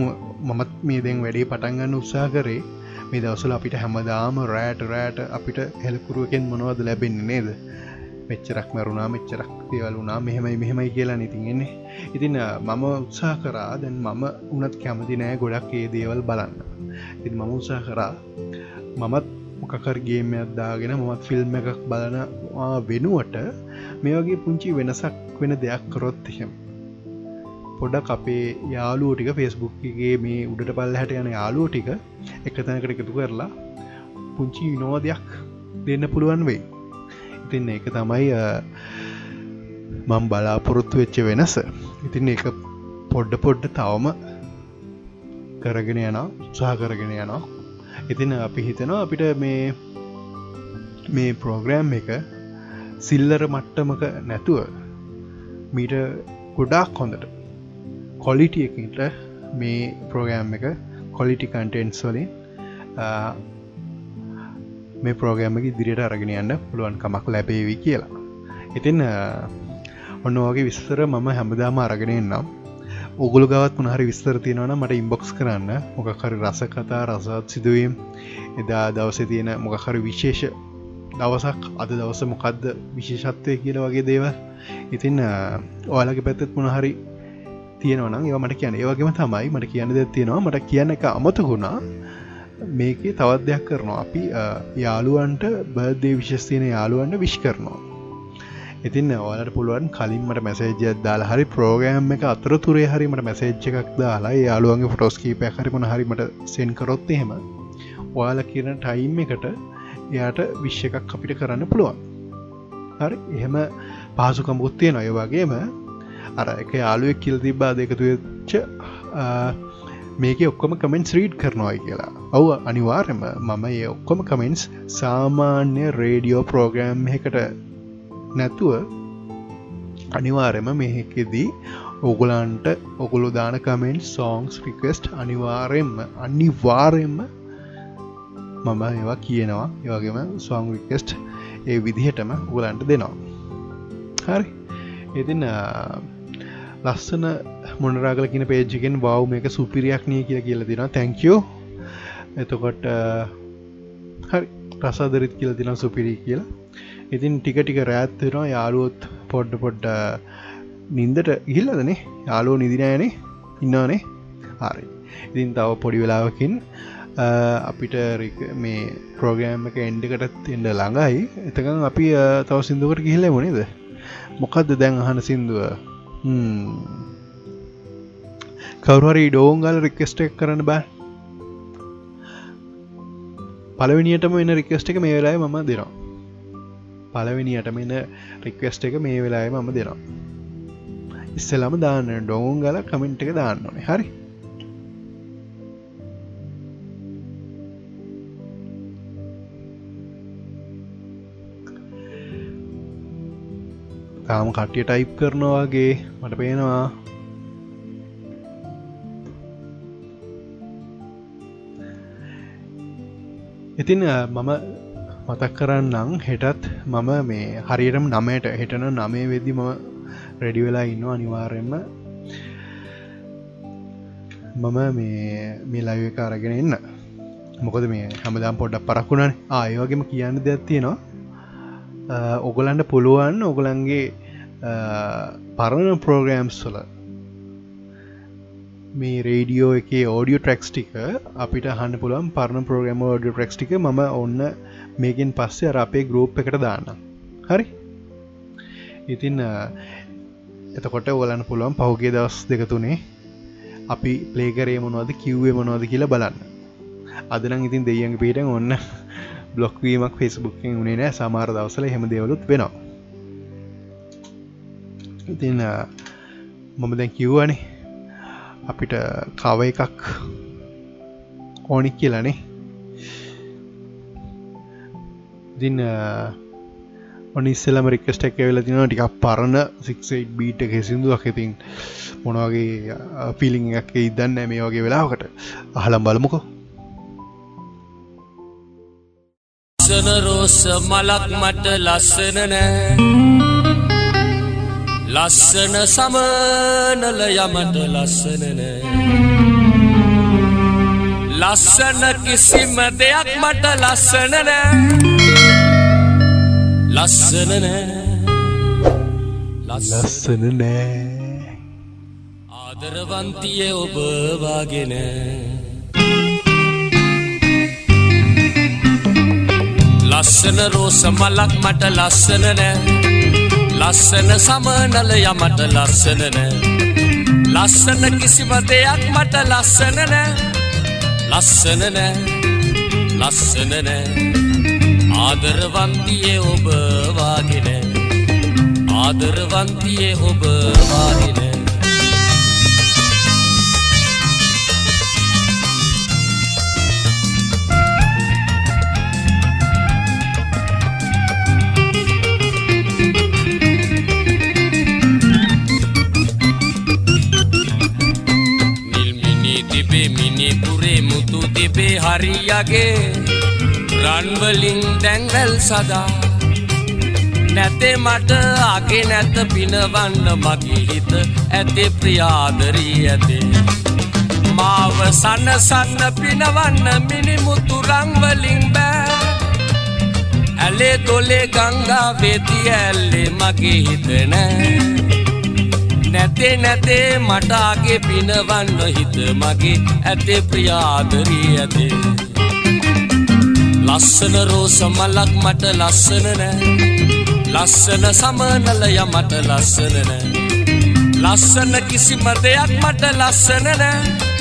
Speaker 4: මමත් මේ දෙන් වැඩේ පටන්ගන්න උත්සා කරේ මේ දවසල අපිට හැමදාම රෑට රෑට අපිට හෙලකුරුවකෙන් මොනවද ලැබෙන්නේ නේද? මෙච්චරක් මැරුණා මෙච්චරක් දේවල් වුණා මෙහෙමයි මෙහෙමයි කියලා නිතිගෙන්නේ ඉතින් මම උත්සා කරා දැන් මම උනත් කැමති නෑ ගොඩක් ඒ දේවල් බලන්න. ඉති මම උත්සා කරා මමත් මොකකර්ගේම අදදාගෙන මමත් ෆිල්ම් එකක් බලනවා වෙනුවට මේ වගේ පුංචි වෙනසක් වෙන දෙයක් කරොත් එහෙම. පොඩක් අපේ යාලුව ටික ෆෙස්බුක්ගේ මේ උඩට පල් හැට යන යාලුව ටික එකතැනකට එකතු කරලා පුංචි විනෝදයක් දෙන්න පුළුවන් වෙයි. ඉතින් ඒක තමයි මං බලාපොරොත්තු වෙච්ච වෙනස. ඉතින් එක පොඩ්ඩ පොඩ්ඩ තවම කරගෙන යන උත්සාහ කරගෙන යනවා. ඉතින් අපි හිතනවා අපිට මේ මේ ප්‍රෝග්‍රෑම් එක සිල්ලර මට්ටමක නැතුව මීට ගොඩාක් හොඳට කොලිටිය එකට මේ ප්‍රෝගෑම් එක කොලිටි කන්ටෙන්ස් වලින් මේ ප්‍රෝගෑම ඉදිරියට අරගෙන යන්න පුළුවන් කමක් ලැබේවි කියලා. ඉතින් ඔන්න වගේ විස්තර මම හැමදාම අරගෙන නම් ඔගුල ගවත් මනහරි විස්තර තියෙනවන මට ඉම්බොක්ස් කරන්න. මොකහරි රස කතා රසත් සිදුවීම්. එදා දවස තියෙන මොකහරි විශේෂ දවසක් අද දවස මොකක්ද විශේෂත්වය කියල වගේ දේවල්. ඉතින් ඔයාලගේ පැත්තත් මොනහරි තියෙනවනම් ඒවා මට කියන ඒවගේම තමයි මට කියන්න දෙ තියෙනවා. මට කියන්න එක අමතකුණා මේකේ තවත් දෙයක් කරනවා. අපි යාළුවන්ට බර්දේ විශස්තියන යාළුවන්ට විශ් කරනවා. ඉතින් ඔයාලට පුළුවන් කලින් මට මැසේජයක් දාලා හරි ප්‍රෝගෑම් එක අතර තුරේ හරිමට මැසේජ් එකක් දාලා යාළුවන්ගේ ෆොටෝස් කීපය හරිමන හරිමට සෙන් කරොත් එහෙම ඔයාල කියන ටයිම් එකට එයාට විශ්ෂ එකක් අපිට කරන්න පුළුවන්. හරි? එහෙම පහසුකම්බුත්තිය නොය වගේම අර එක යාළුවෙක් කිල් තිබ්බා දෙකතුවෙච්ච මේක ඔක්කොම කමෙන්ස් රීඩ් කරනවායි කියලා. ඔව අනිවාර්යම මම ඒ ඔක්කොම කමෙන්ස් සාමාන්‍ය රේඩියෝ ප්‍රෝග්‍රෑම් එකට නැතුව අනිවාර්යම මෙහෙකෙදී ඔගුලන්ට ඔගුලු දාන කමෙන්ට් සෝංස් රිකස්ට් අනිවාරයෙන්ම අනිවාරයෙන්ම මම ඒවා කියනවා. ඒවගේම ස්වාං රිකස්ට් ඒ විදිහටම උගලන්ට දෙනවා. හරි. ඉතින් ලස්සන මොනරාගල කියන පේජ්ජකෙන් බව් මේක සුපිරියක් නිය කියල කියල තින තැංකෝ එතකොට හරි. ප්‍රසාදරිත් කියල තින සුපිරි කියලා. ඉතින් ටික ටික රෑත්වෙනවා යාලුවොත් පොඩ්ඩ පොඩ්ඩ නින්දට ගිල්ලදනේ යාලෝ නිදිනෑනේ ඉන්නවානේ හරි. ඉතින් තව පොඩි වෙලාවකින් අපිට මේ ප්‍රෝග්‍රෑම් එක එන්ඩකටත් එන්ඩ ළඟයි. එතකන් අපි තව සිින්දුකට ගිහිල්ල මොනේද මොකක්ද දැන් අහන සිින්දුව? කවරුහරි ඩෝංගල් රික්කස්ට එක් කරන්න බෑ. පලවිනියටම එන්න රික්වස්ට එක මේ වෙලායි මම දෙනවා. පලවෙනියටම එන්න රික්වස්ට එක මේ වෙලායි මම දෙනවා. ඉස්සලම දාන්න ඩෝන් ගල කමෙන්ට් එක දාන්න ඕනේ. හරි. තාම කට්ටිය ටයිප් කරනවාගේ මට පේනවා. ඉතින් මම මතක් කරන්නම් හෙටත් මම මේ හරියටම නමයට හෙටන නමේ වෙදදි ම රෙඩි වෙලා ඉන්න අනිවාර්යෙන්ම. මම මේ මේ ලයික අරගෙන එන්න මොකද මේ හැමදාම් පොඩ්ඩක් පරක්ුණන ආයෝගෙම කියන්න දෙයක් තියෙනවා. ඔගලන්ට පුළුවන් ඔගලන්ගේ පරණ ප්‍රෝග්‍රෑම්ස් වල මේ රේඩියෝ එක ෝඩියෝ ට්‍රක්ස්ටික අපිට හන්න පුළන් පරණ ප්‍රෝග්‍රම ෝඩියෝ ට්‍රක්ටික ම ඔන්න මේකින් පස්සේ අර අපේ ගරෝප් එකට දාන්න. හරි? ඉතින් එතකොට ඔලන්න පුළුවන් පහුගේ දවස් දෙකතුනේ අපි පලේකරේ මොනවද කිව්වේ මොනවද කියලා බලන්න. අදනම් ඉතින් දෙයන් පීට ඔන්න [laughs] බ්ලොක්වීමක් ෆෙස්බුක්ෙන් උනේ නෑ. සමාර දවසල හෙම දෙවලුත් වෙනවා. ඉතින් මම දැන් කිව්වනේ අපිට කව එකක් ඕනික් කියලනේ. ඉතින් ඔනිස්සලම රික්කස්ට එක වෙල තින ටික් පරණ සික්සයි් බීට කෙසිදුවක් ඉතින් මොනවගේ පිලිං එක ඉදන්න මේ වගේ වෙලාවකට. අහලම් බලමුකෝ.
Speaker 15: ලස්සන රෝස මලක් මට ලස්සන නෑ. ලස්සන සමනල යමට ලස්සන නෑ. ලස්සන කිසිම දෙයක් මට ලස්සන නෑ. ලස්සන නෑ.
Speaker 4: ලස්සන නෑ.
Speaker 15: ආදරවන්තිය ඔබ වාගෙන. ලස්සන රෝස මලක් මට ලස්සන නෑ. ලස්සන සමනල යමට ලස්සන නෑ. ලස්සන කිසිම දෙයක් මට ලස්සන නෑ. ලස්සන නෑ. ලස්සන නෑ ආදරවන්තියේ ඔබ වාගෙන ආදරවන්තියේ ඔබ වාගෙන තිබේ හරියගේ රන්වලින් දැංවැල් සදා. නැතේ මට අගේ නැත පිනවන්න මගේ හිත ඇතේ ප්‍රියාදරී ඇතේ. මාව සන්න සන්න පිනවන්න මිනිමුතු රංවලින් බෑ. ඇලේ තොලේ ගංගා වෙති ඇල්ලේ මගේ හිත නෑ. නැතේ නැතේ මටාගේ පිනවන්න හිත මගේ ඇතේ ප්‍රියාදරී ඇතේ. ලස්සන රෝස මලක් මට ලස්සන නෑ. ලස්සන සමනලය මට ලස්සන නෑ. ලස්සන කිසිම දෙයක් මට ලස්සන නෑ.